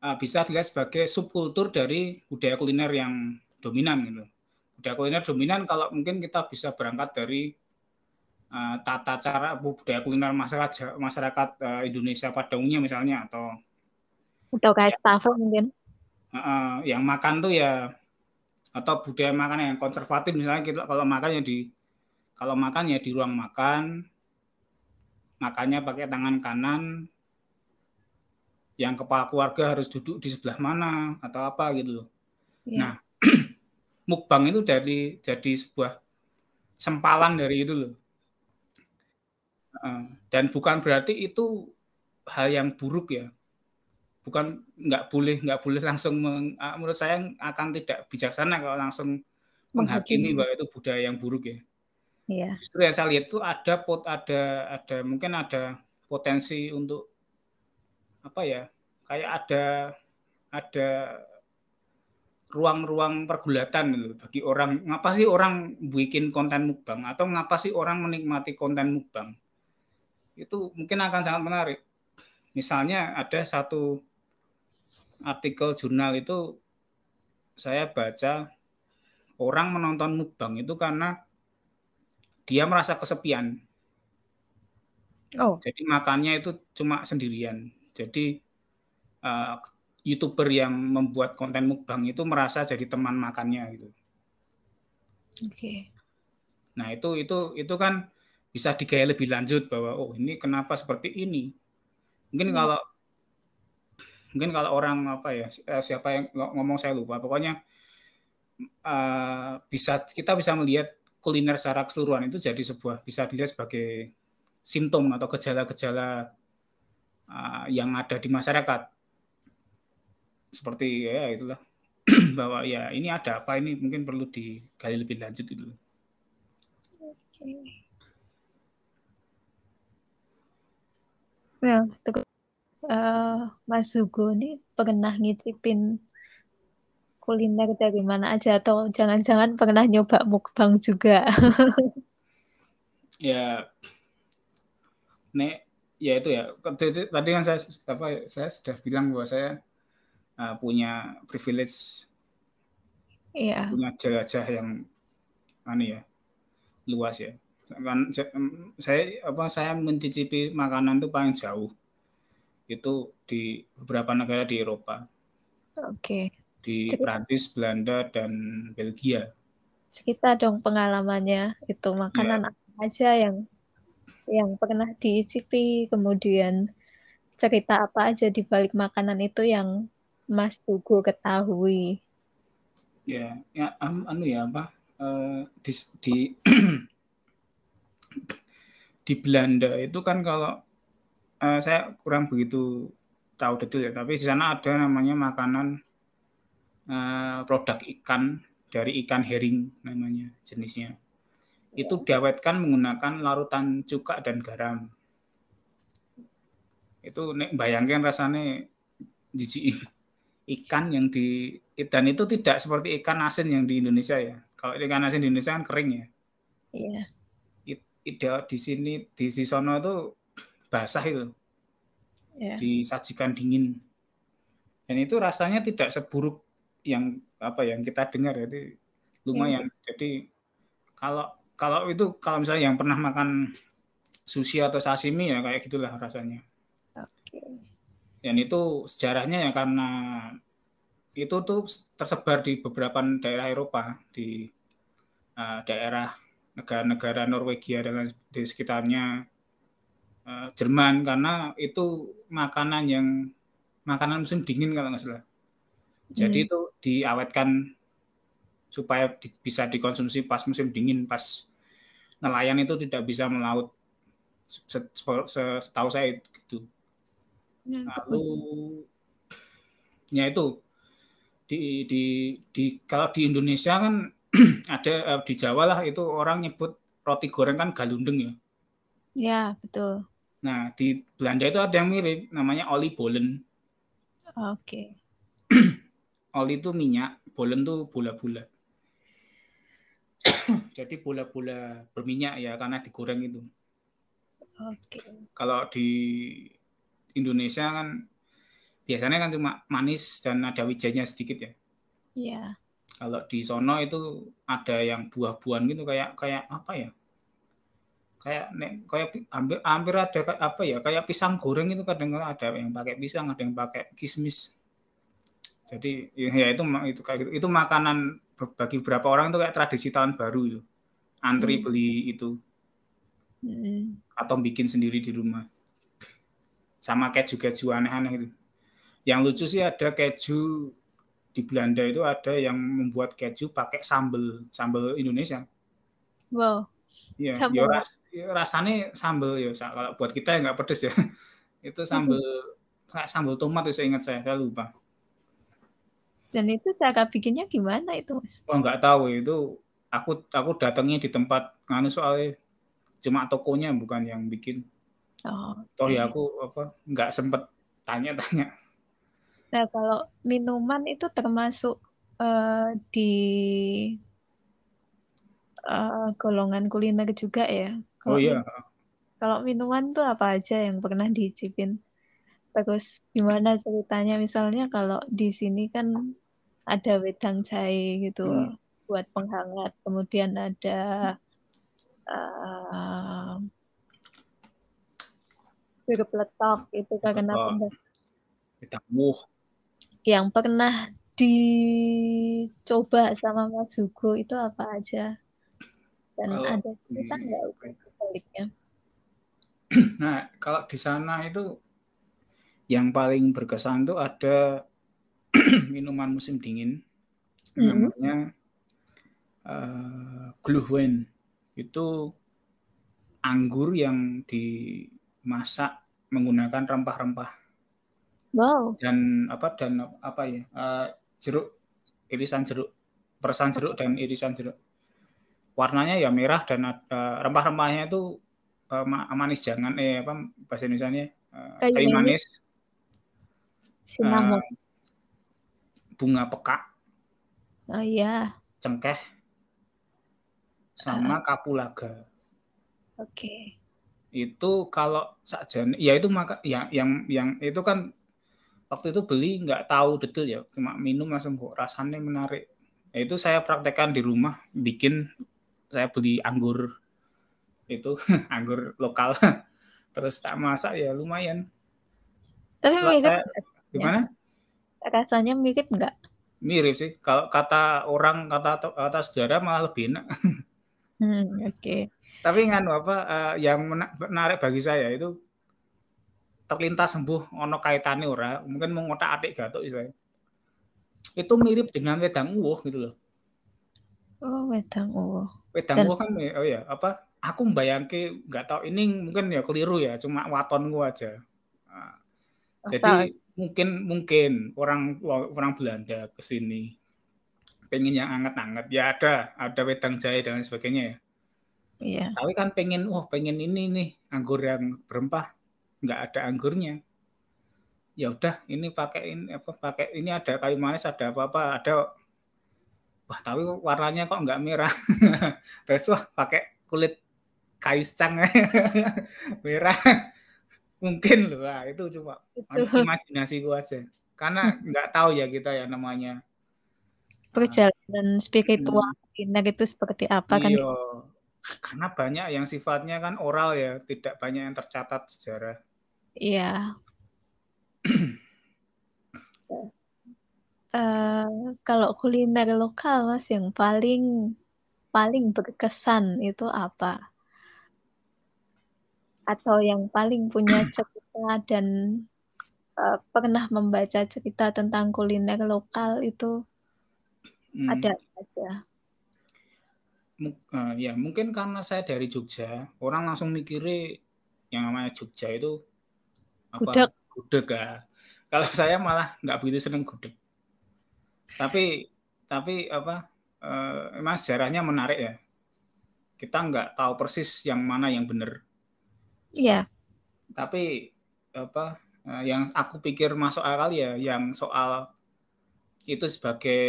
B: uh, bisa dilihat sebagai subkultur dari budaya kuliner yang dominan gitu. Budaya kuliner dominan kalau mungkin kita bisa berangkat dari uh, tata cara budaya kuliner masyarakat masyarakat uh, Indonesia pada umumnya misalnya atau
A: atau kayak ya, mungkin.
B: Uh, yang makan tuh ya atau budaya makan yang konservatif misalnya kita kalau makan ya di kalau makan ya di ruang makan makannya pakai tangan kanan yang kepala keluarga harus duduk di sebelah mana atau apa gitu loh. Yeah. Nah, mukbang itu dari jadi sebuah sempalan dari itu loh. Dan bukan berarti itu hal yang buruk ya. Bukan nggak boleh nggak boleh langsung meng, menurut saya akan tidak bijaksana kalau langsung menghakimi bahwa itu budaya yang buruk ya.
A: Iya.
B: Justru yang saya lihat itu ada pot ada ada mungkin ada potensi untuk apa ya kayak ada ada ruang-ruang pergulatan gitu bagi orang. Ngapa sih orang bikin konten mukbang? Atau ngapa sih orang menikmati konten mukbang? Itu mungkin akan sangat menarik. Misalnya ada satu artikel jurnal itu saya baca orang menonton mukbang itu karena dia merasa kesepian.
A: Oh.
B: Jadi makannya itu cuma sendirian. Jadi uh, youtuber yang membuat konten mukbang itu merasa jadi teman makannya gitu.
A: Oke. Okay.
B: Nah itu itu itu kan bisa digaya lebih lanjut bahwa oh ini kenapa seperti ini. Mungkin hmm. kalau mungkin kalau orang apa ya eh, siapa yang ngomong saya lupa pokoknya uh, bisa kita bisa melihat kuliner secara keseluruhan itu jadi sebuah bisa dilihat sebagai simptom atau gejala-gejala uh, yang ada di masyarakat. Seperti ya itulah. Bahwa ya ini ada apa ini mungkin perlu digali lebih lanjut itu.
A: Well, uh, Mas Hugo ini pernah ngicipin kuliner dari mana aja atau jangan-jangan pernah nyoba mukbang juga?
B: ya, nek ya itu ya tadi kan saya apa saya sudah bilang bahwa saya uh, punya privilege
A: Iya.
B: punya jelajah yang aneh ya luas ya kan saya apa saya mencicipi makanan itu paling jauh itu di beberapa negara di Eropa
A: Oke.
B: Di Prancis Belanda dan Belgia.
A: Kita dong pengalamannya. Itu makanan
B: Iya.
A: apa aja yang yang pernah diicipi kemudian cerita apa aja di balik makanan itu yang Mas Hugo ketahui.
B: Ya ya am- anu ya apa eh, di di di Belanda itu kan kalau eh, saya kurang begitu tahu detail ya tapi di sana ada namanya makanan eh, produk ikan dari ikan herring namanya jenisnya itu diawetkan menggunakan larutan cuka dan garam itu nek bayangkan rasanya jijik ikan yang di dan itu tidak seperti ikan asin yang di Indonesia ya. Kalau ikan asin di Indonesia kan kering ya.
A: Iya.
B: Ide di sini di Sisono itu basah itu,
A: Iya.
B: disajikan dingin. Dan itu rasanya tidak seburuk yang apa yang kita dengar jadi lumayan. Jadi kalau kalau itu kalau misalnya yang pernah makan sushi atau sashimi ya kayak gitulah rasanya.
A: Oke.
B: Dan itu sejarahnya ya karena itu tuh tersebar di beberapa daerah Eropa di uh, daerah negara-negara Norwegia dan di sekitarnya uh, Jerman karena itu makanan yang makanan musim dingin kalau nggak salah. Jadi
A: Hmm.
B: itu diawetkan supaya di- bisa dikonsumsi pas musim dingin pas nelayan itu tidak bisa melaut. Se- se- se- Setahu saya gitu. Lalu ya itu di di di kalau di Indonesia kan ada eh, di Jawa lah itu orang nyebut roti goreng kan galundeng ya.
A: Ya, betul.
B: Nah, di Belanda itu ada yang mirip namanya oli bolen.
A: Oke.
B: Oli itu minyak, bolen itu bola-bola. Jadi bola-bola berminyak ya karena digoreng itu.
A: Oke.
B: Kalau di Indonesia kan biasanya kan cuma manis dan ada wijanya sedikit ya.
A: Iya.
B: Kalau di sono itu ada yang buah-buahan gitu kayak kayak apa ya? Kayak nek kayak pi- hampir hampir ada kayak apa ya? Kayak pisang goreng itu kadang ada yang pakai pisang, ada yang pakai kismis. Jadi ya ya itu itu kayak gitu. Itu makanan bagi beberapa orang itu kayak tradisi tahun baru itu. Antri
A: Hmm.
B: beli itu
A: Mm.
B: atau bikin sendiri di rumah. Sama keju-keju aneh-aneh itu. Yang lucu sih ada keju di Belanda itu ada yang membuat keju pakai sambal sambal Indonesia.
A: Wow.
B: Iya, ya ras, ya rasanya sambal ya. Kalau buat kita ya nggak pedes ya. itu sambal kayak sambal tomat itu saya ingat saya, saya lupa.
A: Dan itu cara bikinnya gimana itu, Mas?
B: Oh nggak tahu itu aku aku datangnya di tempat nganu soalnya cuma tokonya bukan yang bikin.
A: Oh.
B: Toh ya
A: oke.
B: aku apa nggak sempet tanya-tanya.
A: Nah, kalau minuman itu termasuk eh, di eh, golongan kuliner juga ya.
B: Oh
A: Kalau
B: iya,
A: min- kalau minuman tuh apa aja yang pernah diicipin? Terus gimana ceritanya? Misalnya kalau di sini kan ada wedang jahe gitu
B: Hmm.
A: buat penghangat. Kemudian ada eh bir peletok itu karena
B: kita muh.
A: yang pernah dicoba sama Mas Hugo itu apa aja? Dan
B: Kalau
A: ada cerita
B: di-
A: nggak baliknya?
B: Nah, kalau di sana itu yang paling berkesan tuh ada minuman musim dingin
A: Mhm.
B: namanya eh Glühwein. Itu anggur yang dimasak menggunakan rempah-rempah
A: Wow,
B: dan apa dan apa ya eh, jeruk irisan jeruk peresan jeruk dan irisan jeruk warnanya ya merah dan ada rempah-rempahnya itu eh, ma- manis jangan eh apa bahasa Indonesia
A: Kayu
B: kayu
A: manis.
B: Manis
A: cinnamon.
B: eh, bunga pekak
A: Oh iya,
B: cengkeh. Sama kapulaga.
A: Oke.
B: itu kalau saja ya itu maka ya yang yang itu kan waktu itu beli nggak tahu detail ya. Cuma minum langsung kok rasanya menarik. Nah, itu saya praktekkan di rumah bikin saya beli anggur itu anggur lokal. Terus tak masak ya lumayan.
A: Tapi saya,
B: gimana?
A: Rasanya mirip nggak?
B: Mirip sih. Kalau kata orang kata kata saudara malah lebih enak.
A: Hmm, oke. Okay.
B: tapi nganu apa uh, yang menarik bagi saya itu terlintas sembuh ono kaitannya ora. Mungkin mau ngotak adik gatuk saya. Itu mirip dengan wedang uwuh gitu loh.
A: Oh wedang uwuh
B: wedang uwuh kan oh ya apa aku membayangke nggak tahu ini mungkin ya keliru ya cuma waton gua aja. Nah, jadi mungkin mungkin orang orang Belanda ke sini pengen yang anget-anget. Ya ada ada wedang jahe dan sebagainya ya.
A: Iya.
B: Tapi kan pengen, wah pengen ini nih anggur yang berempah. Nggak ada anggurnya. Ya udah ini pakai ini apa pakai ini ada kayu manis ada apa apa ada. Wah tapi warnanya kok nggak merah? Terus wah pakai kulit kayu cang merah mungkin loh wah, itu cuma imajinasi gua aja karena nggak tahu ya kita ya namanya
A: perjalanan spiritual hmm. itu seperti apa kan
B: iya. karena banyak yang sifatnya kan oral ya tidak banyak yang tercatat sejarah
A: Iya. uh, kalau kuliner lokal Mas yang paling paling berkesan itu apa? Atau yang paling punya cerita dan uh, pernah membaca cerita tentang kuliner lokal itu? Hmm. ada aja?
B: Uh, ya mungkin karena saya dari Jogja, orang langsung mikirnya yang namanya Jogja itu
A: gudeg.
B: Gudeg ya. Kalau saya malah nggak begitu seneng gudeg. Tapi tapi apa eh, emang sejarahnya menarik ya. Kita nggak tahu persis yang mana yang benar
A: iya
B: tapi apa eh, yang aku pikir masuk akal ya yang soal itu sebagai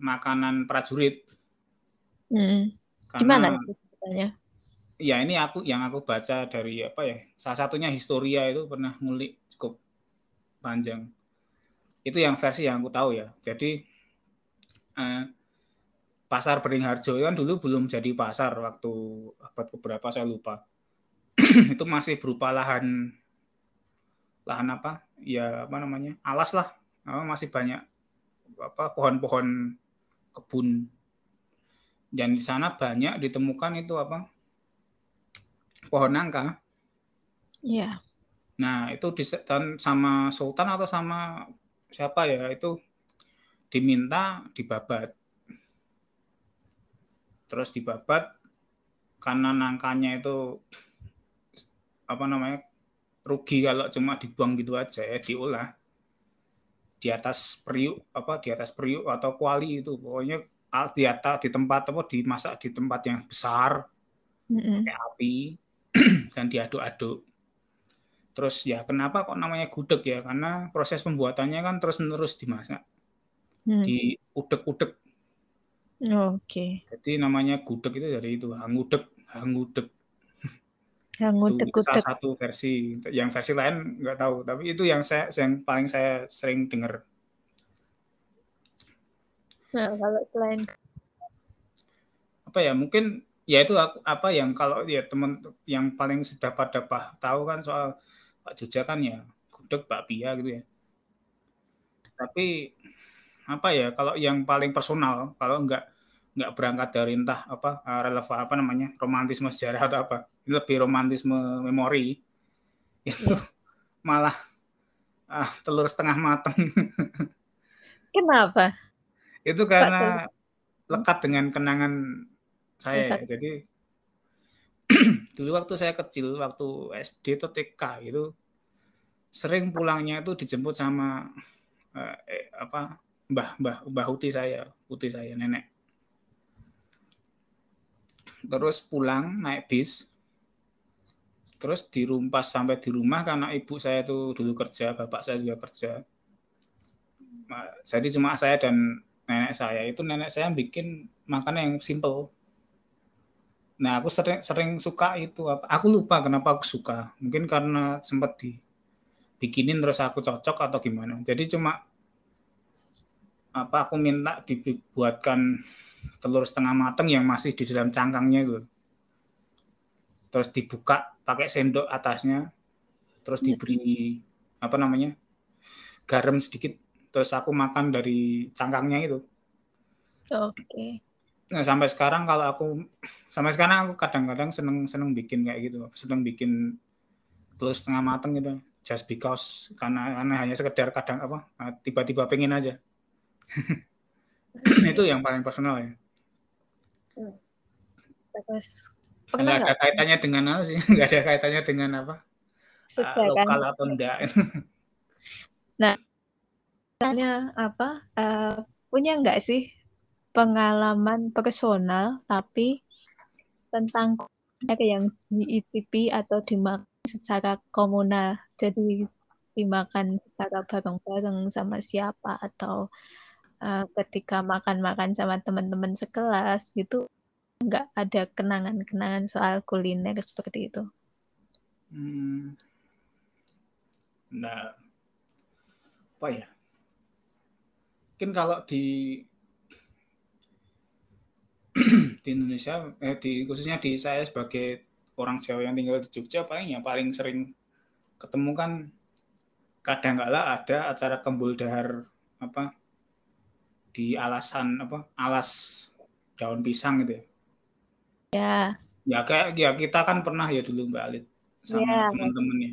B: makanan prajurit.
A: Hmm. Karena, Gimana ceritanya?
B: ya ini aku yang aku baca dari apa ya salah satunya historia itu pernah ngulik cukup panjang itu yang versi yang aku tahu ya jadi eh, pasar Beringharjo kan dulu belum jadi pasar waktu abad keberapa saya lupa itu masih berupa lahan lahan apa ya apa namanya alas lah masih banyak apa pohon-pohon kebun dan di sana banyak ditemukan itu apa pohon nangka.
A: Iya.
B: Nah, itu dan sama sultan atau sama siapa ya itu diminta dibabat. Terus dibabat karena nangkanya itu apa namanya rugi kalau cuma dibuang gitu aja ya diolah di atas periuk apa di atas periuk atau kuali itu pokoknya di atas di tempat apa dimasak di tempat yang besar mm -hmm. pakai api dan diaduk-aduk. Terus ya kenapa kok namanya gudeg ya? Karena proses pembuatannya kan terus-menerus dimasak. Hmm. Di udek-udek.
A: Oke. Okay.
B: Jadi namanya gudeg itu dari itu hangudeg, hangudeg.
A: Hangudeg
B: itu salah satu versi. Yang versi lain nggak tahu, tapi itu yang saya yang paling saya sering dengar.
A: Nah, kalau selain
B: apa ya mungkin ya itu apa yang kalau ya teman yang paling sudah pada tahu kan soal Pak Jogja kan ya gudeg Pia gitu ya. Tapi apa ya kalau yang paling personal kalau enggak nggak berangkat dari entah apa eh, relevan apa namanya romantisme sejarah atau apa. Ini lebih romantisme memori. Itu malah ah, telur setengah matang
A: kenapa?
B: Itu karena lekat dengan kenangan saya. Ya. jadi dulu waktu saya kecil waktu SD atau TK itu sering pulangnya itu dijemput sama eh, eh, apa mbah mbah mbah uti saya uti saya nenek terus pulang naik bis terus dirumpas sampai di rumah karena ibu saya itu dulu kerja bapak saya juga kerja jadi cuma saya dan nenek saya itu nenek saya bikin makanan yang simple Nah, aku sering sering suka itu apa? Aku lupa kenapa aku suka. Mungkin karena sempat di bikinin terus aku cocok atau gimana. Jadi cuma apa aku minta dibuatkan telur setengah matang yang masih di dalam cangkangnya itu. Terus dibuka pakai sendok atasnya, terus iya. diberi apa namanya garam sedikit, terus aku makan dari cangkangnya itu.
A: Oke. Okay.
B: Nah, sampai sekarang kalau aku sampai sekarang aku kadang-kadang seneng seneng bikin kayak gitu, seneng bikin telur setengah matang gitu, just because karena karena hanya sekedar kadang apa tiba-tiba pengen aja. itu yang paling personal ya.
A: Terus
B: nggak ada kaitannya dengan apa sih? Nggak ada kaitannya dengan apa? Uh, lokal atau enggak.
A: nah, tanya apa? Uh, punya nggak sih pengalaman personal tapi tentang yang diicipi atau dimakan secara komunal jadi dimakan secara bareng-bareng sama siapa atau uh, ketika makan-makan sama teman-teman sekelas gitu nggak ada kenangan-kenangan soal kuliner seperti itu.
B: Hmm. Nah, apa ya? Mungkin kalau di di Indonesia eh di khususnya di saya sebagai orang Jawa yang tinggal di Jogja paling ya paling sering ketemu kan kadang kala ada acara kembul dahar apa di alasan apa alas daun pisang gitu ya.
A: Ya.
B: Ya kayak ya kita kan pernah ya dulu Mbak Alit sama ya. teman-temannya.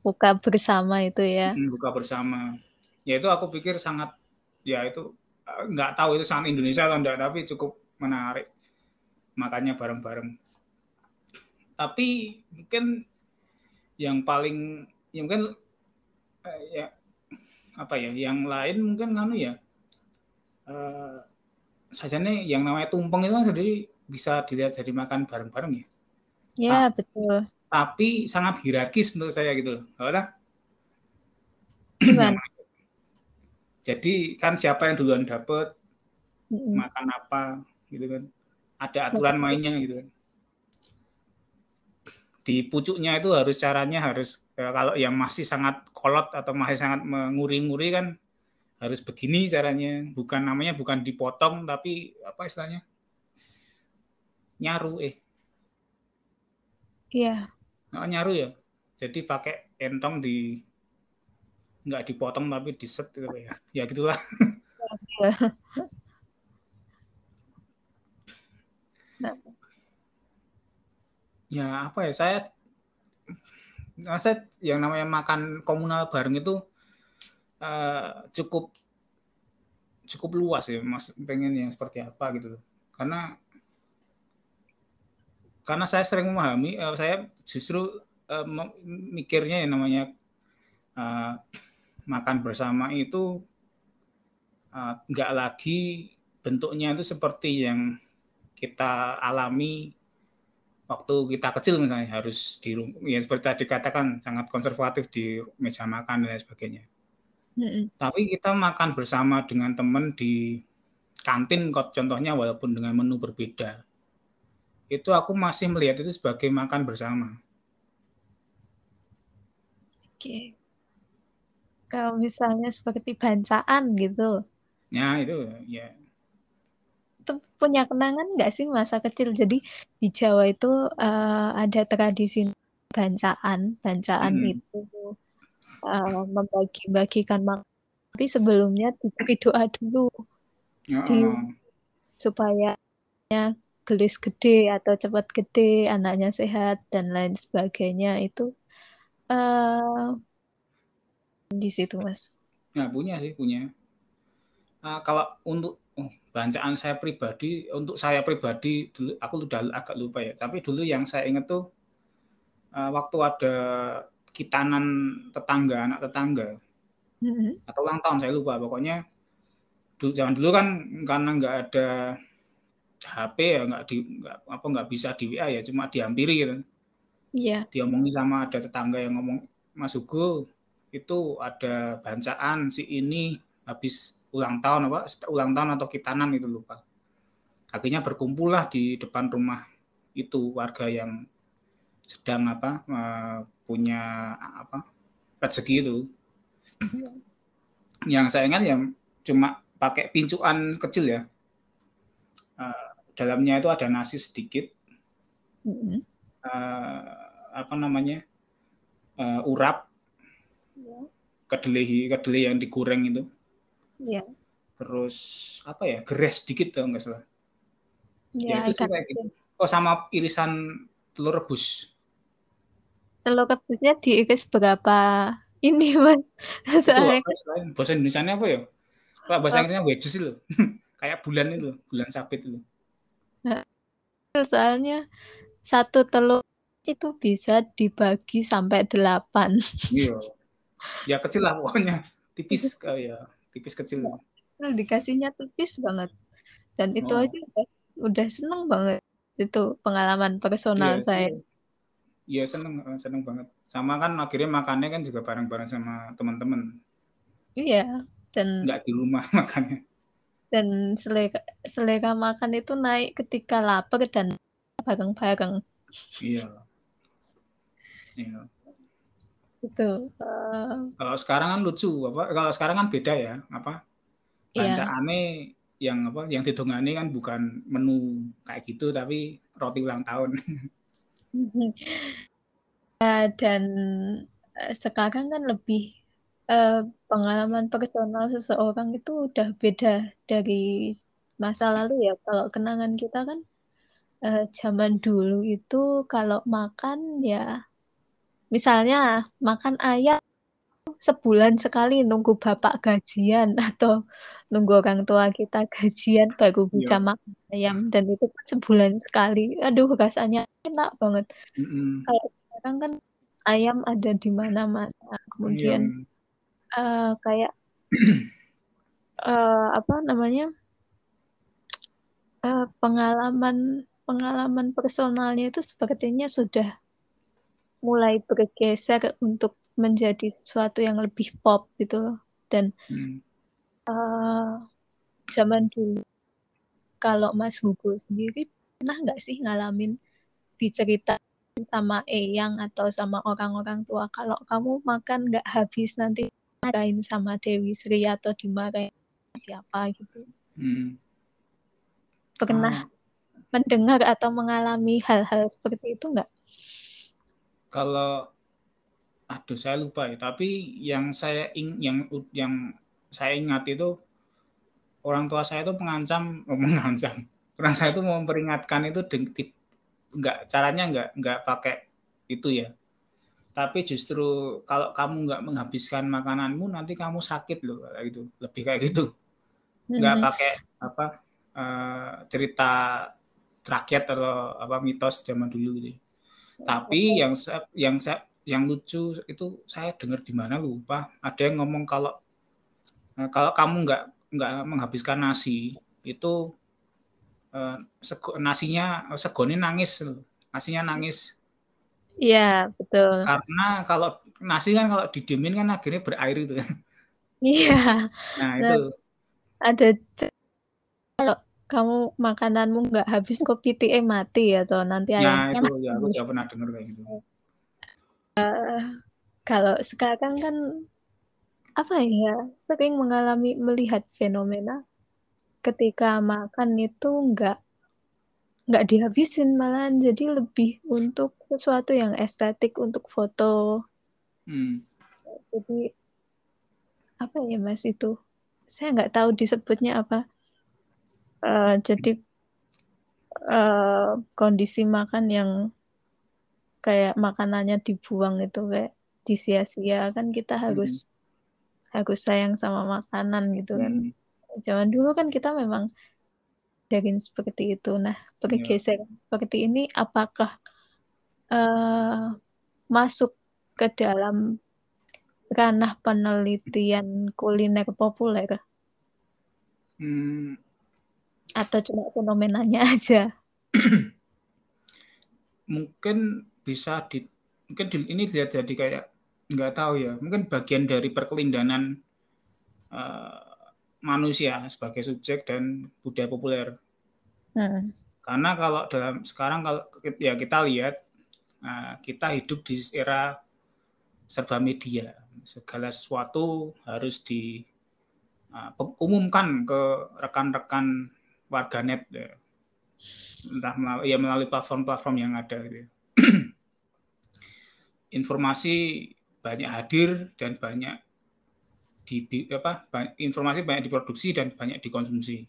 A: Buka bersama itu ya.
B: buka bersama. Ya itu aku pikir sangat ya itu eh, nggak tahu itu sangat Indonesia atau enggak tapi cukup menarik makanya bareng-bareng tapi mungkin yang paling yang mungkin eh, ya apa ya yang lain mungkin kanu ya eh, saja nih yang namanya tumpeng itu kan jadi bisa dilihat jadi makan bareng-bareng ya?
A: Ya Ta betul.
B: tapi sangat hierarkis menurut saya gitu loh. Jadi kan siapa yang duluan dapet mm -hmm. makan apa gitu kan. Ada aturan mainnya gitu kan. Di pucuknya itu harus caranya harus ya, kalau yang masih sangat kolot atau masih sangat menguri-nguri kan harus begini caranya. Bukan namanya bukan dipotong tapi apa istilahnya? Nyaru eh.
A: Iya.
B: Nah, nyaru ya? Jadi pakai entong di nggak dipotong tapi diset gitu ya. Ya gitulah. Ya apa ya? Saya saya yang namanya makan komunal bareng itu uh, cukup cukup luas ya mas pengen yang seperti apa gitu karena karena saya sering memahami uh, saya justru uh, mikirnya yang namanya uh, makan bersama itu nggak uh, lagi bentuknya itu seperti yang kita alami waktu kita kecil misalnya harus di ya seperti tadi katakan sangat konservatif di meja makan dan lain sebagainya. Tapi kita makan bersama dengan teman di kantin contohnya walaupun dengan menu berbeda. Itu aku masih melihat itu sebagai makan bersama.
A: Oke. Kalau misalnya seperti bancaan gitu.
B: Ya, itu ya
A: itu punya kenangan nggak sih masa kecil? Jadi di Jawa itu uh, ada tradisi bancaan, bancaan hmm. itu uh, membagi-bagikan makan. Tapi sebelumnya diberi doa dulu, ya. di, supaya gelis gede atau cepat gede, anaknya sehat dan lain sebagainya itu uh, di situ mas.
B: Ya punya sih punya. Uh, kalau untuk bacaan saya pribadi untuk saya pribadi dulu aku udah agak lupa ya tapi dulu yang saya ingat tuh uh, waktu ada kitanan tetangga anak tetangga mm-hmm. atau ulang tahun saya lupa pokoknya dulu zaman dulu kan karena nggak ada HP ya nggak di nggak apa nggak bisa di WA ya cuma dihampiri gitu
A: Iya.
B: Yeah. Diomongin sama ada tetangga yang ngomong Mas Hugo itu ada bancaan si ini habis ulang tahun apa ulang tahun atau kitanan itu lupa akhirnya berkumpullah di depan rumah itu warga yang sedang apa punya apa rezeki itu. Yang saya ingat yang cuma pakai pincuan kecil ya. Uh, dalamnya itu ada nasi sedikit. Uh, apa namanya? Uh, urap. Yeah. Kedelai kedelai yang digoreng itu.
A: Yeah.
B: Terus apa ya? Geres sedikit tuh enggak salah.
A: Ya,
B: ya itu sih kayak gitu. Oh sama irisan telur rebus.
A: Telur rebusnya diiris berapa ini mas?
B: Soalnya... bahasa Indonesia apa ya? Kalau bahasa Inggrisnya wedges loh. kayak bulan itu, bulan sabit itu.
A: Nah, soalnya satu telur itu bisa dibagi sampai delapan.
B: Iya. Ya kecil lah pokoknya. Tipis kayak tipis kecil.
A: Kecil dikasihnya tipis banget. Dan itu oh. aja udah seneng banget itu pengalaman personal iya, saya.
B: Iya seneng seneng banget. Sama kan akhirnya makannya kan juga bareng-bareng sama teman-teman.
A: Iya dan
B: nggak di rumah makannya.
A: Dan selera selera makan itu naik ketika lapar dan bareng-bareng.
B: Iya. Iya.
A: Itu. Uh...
B: Kalau sekarang kan lucu apa? Kalau sekarang kan beda ya apa? Bancaannya iya yang apa yang didongani kan bukan menu kayak gitu tapi roti ulang tahun.
A: Ya, dan uh, sekarang kan lebih uh, pengalaman personal seseorang itu udah beda dari masa lalu ya. Kalau kenangan kita kan uh, zaman dulu itu kalau makan ya misalnya makan ayam sebulan sekali nunggu bapak gajian atau nunggu orang tua kita gajian baru bisa yeah. makan ayam dan itu kan sebulan sekali. Aduh rasanya enak banget. Mm -hmm. Kalau sekarang kan ayam ada di mana-mana. Kemudian uh, kayak uh, apa namanya? Uh, pengalaman pengalaman personalnya itu sepertinya sudah mulai bergeser untuk menjadi sesuatu yang lebih pop gitu dan hmm. uh, zaman dulu kalau Mas Hugo sendiri pernah nggak sih ngalamin dicerita sama Eyang atau sama orang-orang tua kalau kamu makan nggak habis nanti marahin sama Dewi Sri atau dimarahin siapa gitu hmm. pernah oh. mendengar atau mengalami hal-hal seperti itu nggak?
B: Kalau aduh saya lupa ya. Tapi yang saya ing yang yang saya ingat itu orang tua saya itu mengancam oh, mengancam orang saya itu memperingatkan itu enggak caranya enggak enggak pakai itu ya. Tapi justru kalau kamu nggak menghabiskan makananmu nanti kamu sakit loh kayak gitu. Lebih kayak gitu. Nggak hmm. pakai apa uh, cerita rakyat atau apa mitos zaman dulu gitu. Tapi yang saya yang saya yang lucu itu saya dengar di mana lupa. Ada yang ngomong kalau eh, kalau kamu nggak nggak menghabiskan nasi itu eh, sego, nasinya segoni nangis nasinya nangis.
A: Iya betul.
B: Karena kalau nasi kan kalau didiemin kan akhirnya berair itu.
A: Iya.
B: Nah itu.
A: ada kalau kamu makananmu nggak habis kopi teh mati atau nanti
B: nah itu ya aku juga pernah dengar kayak gitu
A: Uh, kalau sekarang kan apa ya sering mengalami melihat fenomena ketika makan itu nggak nggak dihabisin malahan. Jadi lebih untuk sesuatu yang estetik untuk foto. Hmm. jadi apa ya mas itu? Saya nggak tahu disebutnya apa. Uh, jadi uh, kondisi makan yang kayak makanannya dibuang itu kayak disia-sia kan kita harus hmm. harus sayang sama makanan gitu kan. Hmm. Zaman dulu kan kita memang dari seperti itu. Nah, pergeseran yeah. seperti ini apakah uh, masuk ke dalam ranah penelitian kuliner populer?
B: Hmm.
A: Atau cuma fenomenanya aja?
B: Mungkin bisa di mungkin di, ini dilihat jadi kayak nggak tahu ya mungkin bagian dari perkelindanan uh, manusia sebagai subjek dan budaya populer hmm. karena kalau dalam sekarang kalau ya kita lihat uh, kita hidup di era serba media segala sesuatu harus diumumkan uh, ke rekan-rekan warganet ya. entah melalui, ya melalui platform-platform yang ada gitu. Informasi banyak hadir dan banyak di apa informasi banyak diproduksi dan banyak dikonsumsi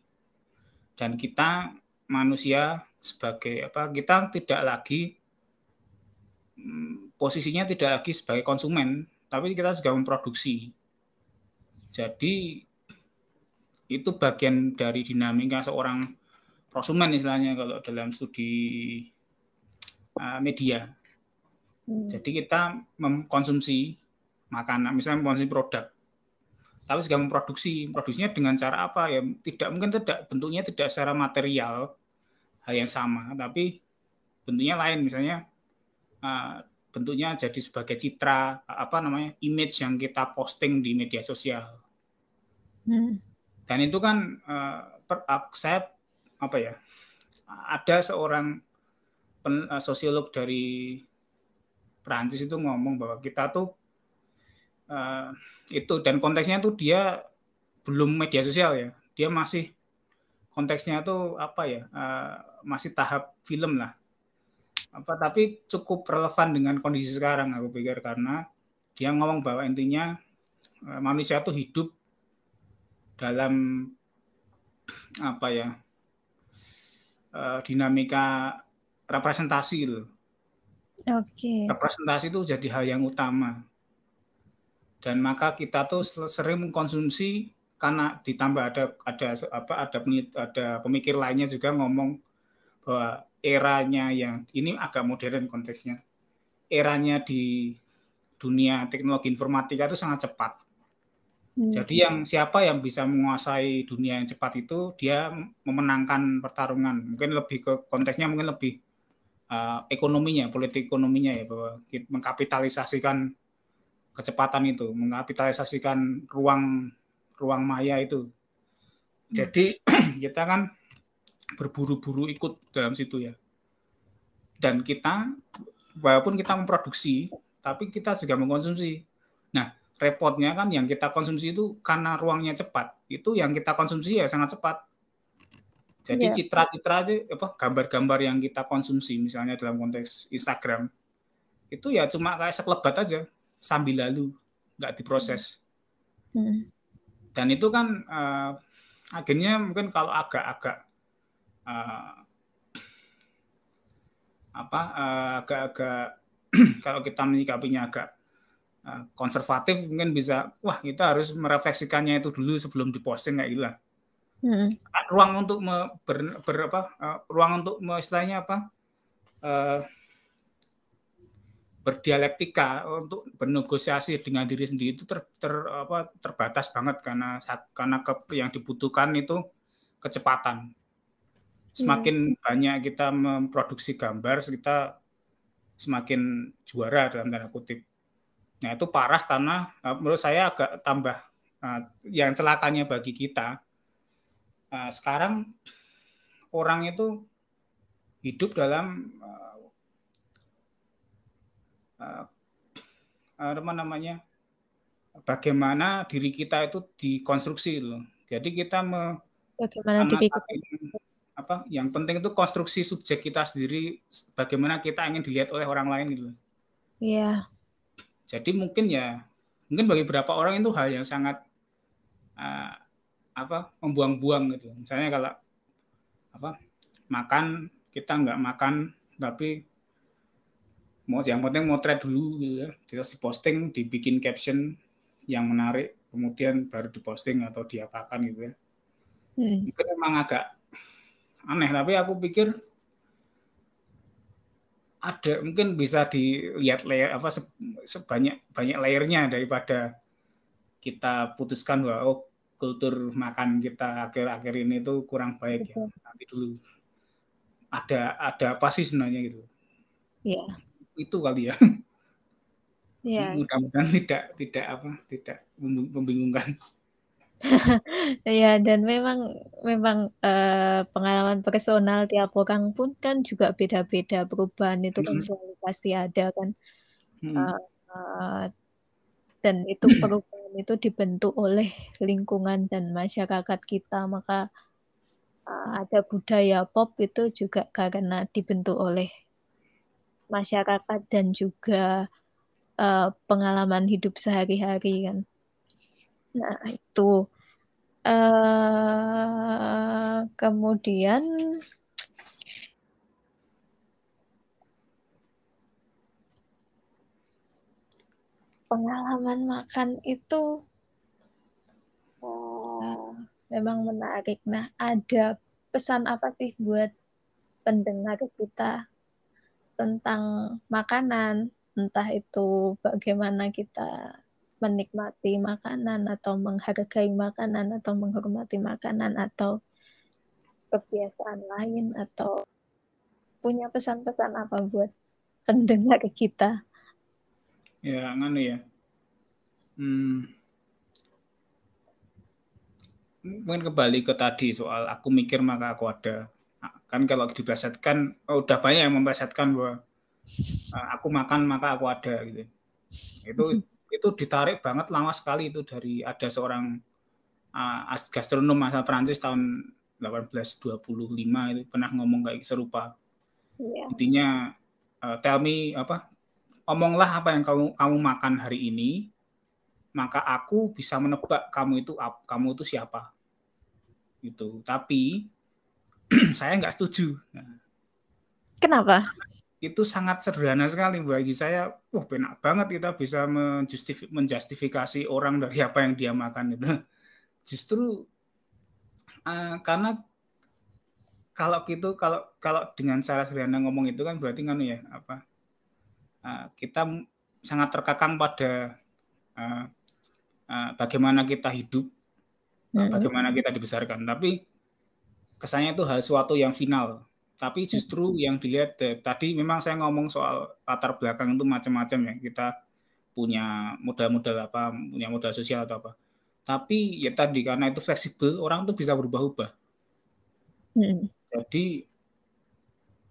B: dan kita manusia sebagai apa kita tidak lagi mm, posisinya tidak lagi sebagai konsumen tapi kita juga memproduksi jadi itu bagian dari dinamika seorang prosumen istilahnya kalau dalam studi uh, media. Hmm. Jadi kita mengkonsumsi makanan, misalnya mengkonsumsi produk, tapi juga memproduksi. Produksinya dengan cara apa? Ya tidak mungkin tidak bentuknya tidak secara material hal yang sama, tapi bentuknya lain. Misalnya uh, bentuknya jadi sebagai citra apa namanya image yang kita posting di media sosial. Hmm. Dan itu kan uh, per, saya apa ya ada seorang pen, uh, sosiolog dari Prancis itu ngomong bahwa kita tuh uh, itu dan konteksnya tuh dia belum media sosial ya dia masih konteksnya tuh apa ya uh, masih tahap film lah apa tapi cukup relevan dengan kondisi sekarang aku pikir karena dia ngomong bahwa intinya uh, manusia tuh hidup dalam apa ya uh, dinamika representasi loh. Oke. Okay. Representasi itu jadi hal yang utama. Dan maka kita tuh sering mengkonsumsi karena ditambah ada ada apa ada ada pemikir lainnya juga ngomong bahwa eranya yang ini agak modern konteksnya. Eranya di dunia teknologi informatika itu sangat cepat. Hmm. Jadi yang siapa yang bisa menguasai dunia yang cepat itu dia memenangkan pertarungan. Mungkin lebih ke konteksnya mungkin lebih uh, ekonominya, politik ekonominya ya bahwa mengkapitalisasikan kecepatan itu, mengkapitalisasikan ruang ruang maya itu. Hmm. Jadi kita kan berburu-buru ikut dalam situ ya. Dan kita walaupun kita memproduksi, tapi kita juga mengkonsumsi. Nah, repotnya kan yang kita konsumsi itu karena ruangnya cepat itu yang kita konsumsi ya sangat cepat jadi yeah. citra-citra aja apa gambar-gambar yang kita konsumsi misalnya dalam konteks Instagram itu ya cuma kayak sekelebat aja sambil lalu nggak diproses hmm. dan itu kan uh, akhirnya mungkin kalau agak-agak uh, apa uh, agak-agak kalau kita menyikapinya agak Eh, konservatif mungkin bisa wah kita harus merefleksikannya itu dulu sebelum diposting kayak gitu. Hmm. Ruang untuk me, ber, ber apa uh, ruang untuk me, istilahnya apa uh, berdialektika untuk bernegosiasi dengan diri sendiri itu ter, ter apa terbatas banget karena saat, karena ke, yang dibutuhkan itu kecepatan. Semakin hmm. banyak kita memproduksi gambar, kita semakin juara dalam tanda kutip Nah itu parah karena uh, menurut saya agak tambah uh, yang celakanya bagi kita uh, sekarang orang itu hidup dalam uh, uh, apa namanya bagaimana diri kita itu dikonstruksi loh. Jadi kita me, bagaimana diri kita apa yang penting itu konstruksi subjek kita sendiri bagaimana kita ingin dilihat oleh orang lain gitu.
A: Iya.
B: Jadi mungkin ya mungkin bagi beberapa orang itu hal yang sangat uh, apa membuang-buang gitu. Misalnya kalau apa makan kita nggak makan tapi mau yang penting mau trade dulu gitu ya. Terus diposting, dibikin caption yang menarik, kemudian baru diposting atau diapakan gitu ya. Hmm. Mungkin memang agak aneh, tapi aku pikir ada mungkin bisa dilihat layer apa sebanyak banyak layernya daripada kita putuskan bahwa oh kultur makan kita akhir-akhir ini tuh kurang baik ya. Nanti dulu ada ada apa sih sebenarnya gitu?
A: Ya
B: itu kali ya.
A: Ya
B: mudah-mudahan tidak tidak apa tidak membingungkan.
A: Ya dan memang memang, uh, pengalaman personal tiap orang pun kan juga beda-beda, perubahan itu kan selalu pasti ada kan, hmm. uh, dan itu perubahan itu dibentuk oleh lingkungan dan masyarakat kita maka uh, ada budaya pop itu juga karena dibentuk oleh masyarakat dan juga uh, pengalaman hidup sehari-hari kan? Nah itu. Uh, kemudian pengalaman makan itu uh, memang menarik. Nah, ada pesan apa sih buat pendengar kita tentang makanan? Entah itu bagaimana kita menikmati makanan atau menghargai makanan atau menghormati makanan atau kebiasaan lain atau punya pesan-pesan apa buat pendengar kita?
B: Ya nganu ya. Hmm, mungkin kembali ke tadi soal aku mikir maka aku ada. Kan kalau diplesetkan oh, udah banyak yang memplesetkan bahwa uh, aku makan maka aku ada gitu. Itu itu ditarik banget lama sekali itu dari ada seorang uh, gastronom asal Prancis tahun 1825 itu pernah ngomong kayak serupa. Yeah. intinya uh, tell me apa omonglah apa yang kamu kamu makan hari ini, maka aku bisa menebak kamu itu kamu itu siapa. Itu. Tapi saya nggak setuju.
A: Kenapa?
B: Itu sangat sederhana sekali bagi saya. Wah, benak banget kita bisa menjustifikasi orang dari apa yang dia makan itu. Justru uh, karena kalau gitu kalau kalau dengan cara sederhana ngomong itu kan berarti kan ya apa Eh, kita sangat terkekang pada uh, uh, bagaimana kita hidup, hmm. bagaimana kita dibesarkan. Tapi kesannya itu hal suatu yang final. Tapi justru hmm. yang dilihat eh, tadi memang saya ngomong soal latar belakang itu macam-macam ya. Kita punya modal-modal apa, punya modal sosial atau apa. Tapi ya tadi karena itu fleksibel, orang tuh bisa berubah-ubah. Hmm. Jadi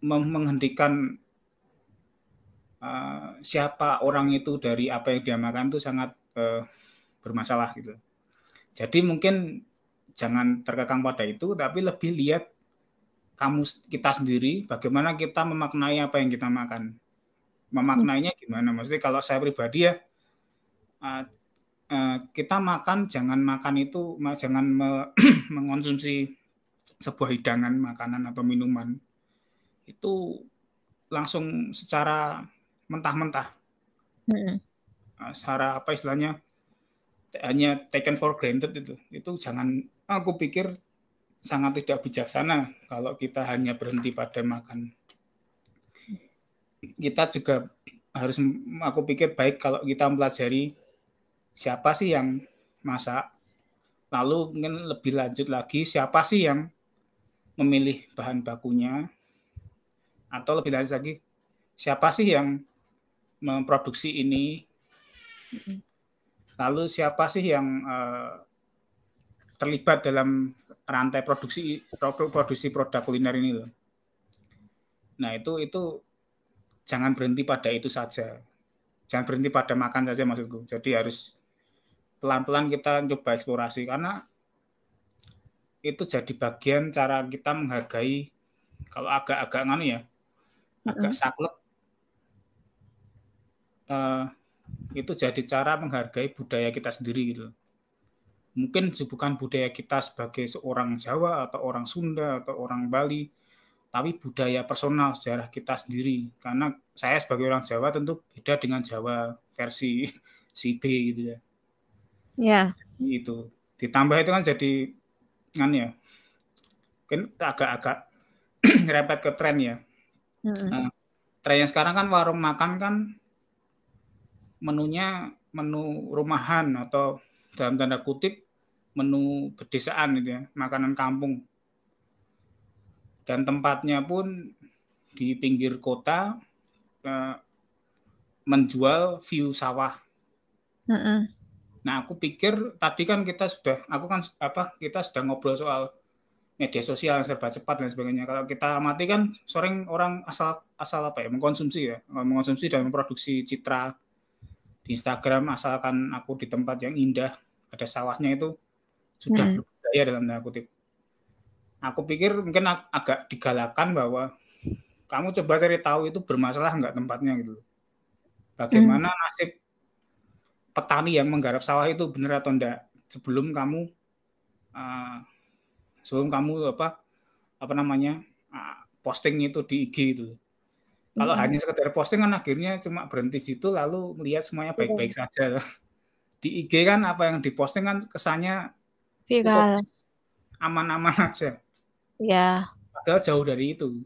B: menghentikan uh, siapa orang itu dari apa yang dia makan itu sangat uh, bermasalah gitu. Jadi mungkin jangan terkekang pada itu, tapi lebih lihat kamu kita sendiri, bagaimana kita memaknai apa yang kita makan. Memaknainya gimana? Maksudnya kalau saya pribadi ya, uh, uh, kita makan jangan makan itu, jangan me, mengonsumsi sebuah hidangan makanan atau minuman itu langsung secara mentah-mentah. Hmm. Secara apa istilahnya hanya taken for granted itu. Itu jangan aku pikir sangat tidak bijaksana kalau kita hanya berhenti pada makan. Kita juga harus aku pikir baik kalau kita mempelajari siapa sih yang masak. Lalu mungkin lebih lanjut lagi siapa sih yang memilih bahan bakunya atau lebih lanjut lagi siapa sih yang memproduksi ini. Lalu siapa sih yang uh, terlibat dalam rantai produksi produksi produk kuliner ini loh. Nah, itu itu jangan berhenti pada itu saja. Jangan berhenti pada makan saja maksudku. Jadi harus pelan-pelan kita coba eksplorasi karena itu jadi bagian cara kita menghargai kalau agak-agak nganu ya agak saklek uh, itu jadi cara menghargai budaya kita sendiri gitu. Mungkin bukan budaya kita sebagai seorang Jawa atau orang Sunda atau orang Bali, tapi budaya personal sejarah kita sendiri. Karena saya sebagai orang Jawa tentu beda dengan Jawa versi si B gitu ya.
A: Ya.
B: Itu. Ditambah itu kan jadi kan ya. Mungkin agak-agak rempet ke tren ya. Mm -hmm. nah, tren yang sekarang kan warung makan kan menunya menu rumahan atau dalam tanda kutip menu pedesaan gitu ya, makanan kampung. Dan tempatnya pun di pinggir kota eh, menjual view sawah. Mm -mm. Nah, aku pikir tadi kan kita sudah, aku kan apa, kita sudah ngobrol soal media sosial yang serba cepat dan sebagainya. Kalau kita amati kan sering orang asal asal apa ya mengkonsumsi ya, mengkonsumsi dan memproduksi citra di Instagram asalkan aku di tempat yang indah ada sawahnya itu sudah hmm. berbudaya dalam tanda kutip. Aku pikir mungkin ag agak digalakan bahwa kamu coba cari tahu itu bermasalah nggak tempatnya gitu. Bagaimana hmm. nasib petani yang menggarap sawah itu benar atau enggak sebelum kamu uh, sebelum kamu apa apa namanya uh, posting itu di IG itu. Kalau hmm. hanya sekedar posting kan akhirnya cuma berhenti situ lalu melihat semuanya baik-baik hmm. saja. Di IG kan apa yang diposting kan kesannya
A: viral
B: aman-aman aja.
A: Ya.
B: Padahal jauh dari itu.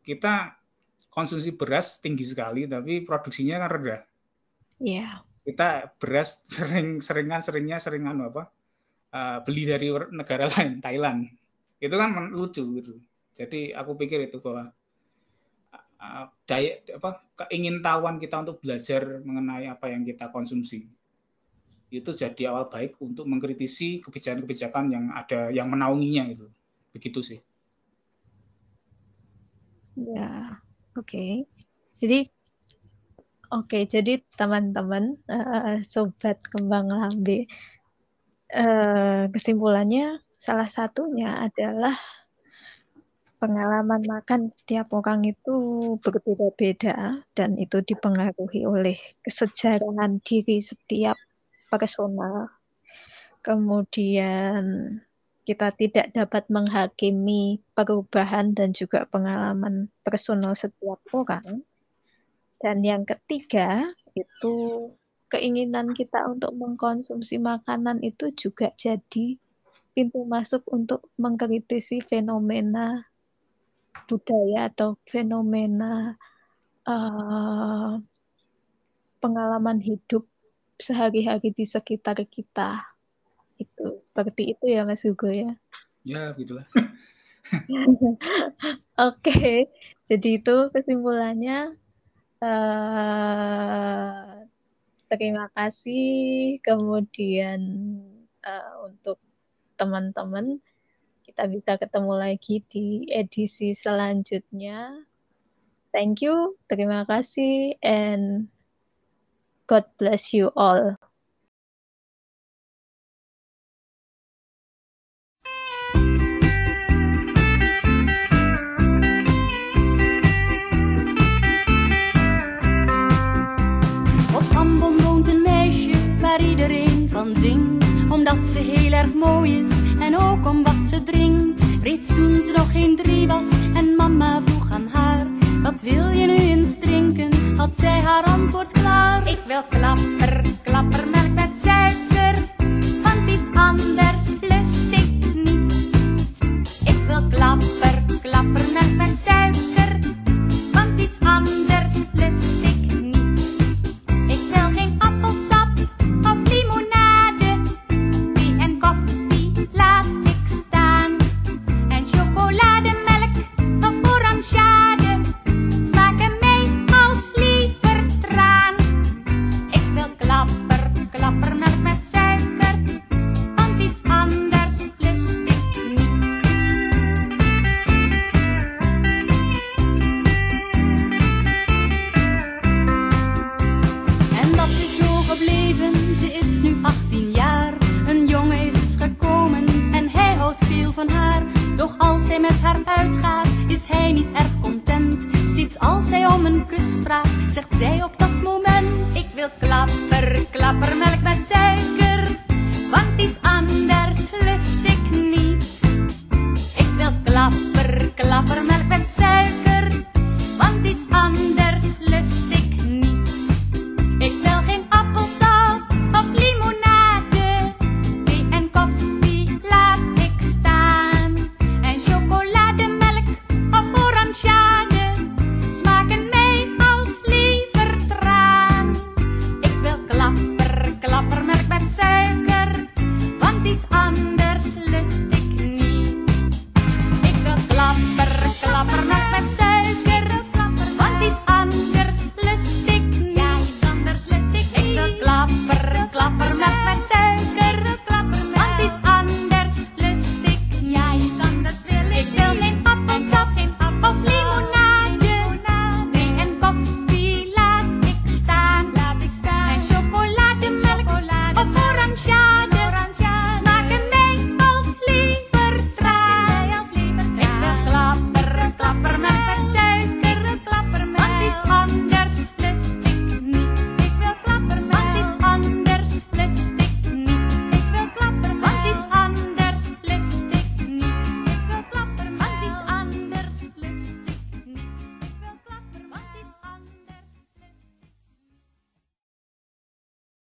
B: Kita konsumsi beras tinggi sekali, tapi produksinya kan rendah.
A: Iya.
B: Kita beras sering seringan seringnya seringan apa? Uh, beli dari negara lain, Thailand. Itu kan lucu gitu. Jadi aku pikir itu bahwa uh, daya apa keingintahuan kita untuk belajar mengenai apa yang kita konsumsi. Itu jadi awal baik untuk mengkritisi kebijakan-kebijakan yang ada yang menaunginya itu. Begitu sih.
A: Ya, oke. Jadi oke, jadi teman-teman, uh, sobat kembang lambe, uh, kesimpulannya salah satunya adalah pengalaman makan setiap orang itu berbeda-beda dan itu dipengaruhi oleh kesejarahan diri setiap personal. Kemudian kita tidak dapat menghakimi perubahan dan juga pengalaman personal setiap orang. Dan yang ketiga, itu keinginan kita untuk mengkonsumsi makanan itu juga jadi pintu masuk untuk mengkritisi fenomena budaya atau fenomena uh, pengalaman hidup sehari-hari di sekitar kita itu seperti itu ya Mas Hugo ya
B: ya begitulah
A: Oke, jadi itu kesimpulannya. Uh, terima kasih. Kemudian uh, untuk teman-teman, kita bisa ketemu lagi di edisi selanjutnya. Thank you, terima kasih, and God bless you all.
C: omdat ze heel erg mooi is en ook om wat ze drinkt. Reeds toen ze nog geen drie was en mama vroeg aan haar: Wat wil je nu eens drinken? Had zij haar antwoord klaar: Ik wil klapper, klappermelk met suiker, want iets anders lust ik niet. Ik wil klapper, klappermelk met suiker, want iets anders lust ik iets aan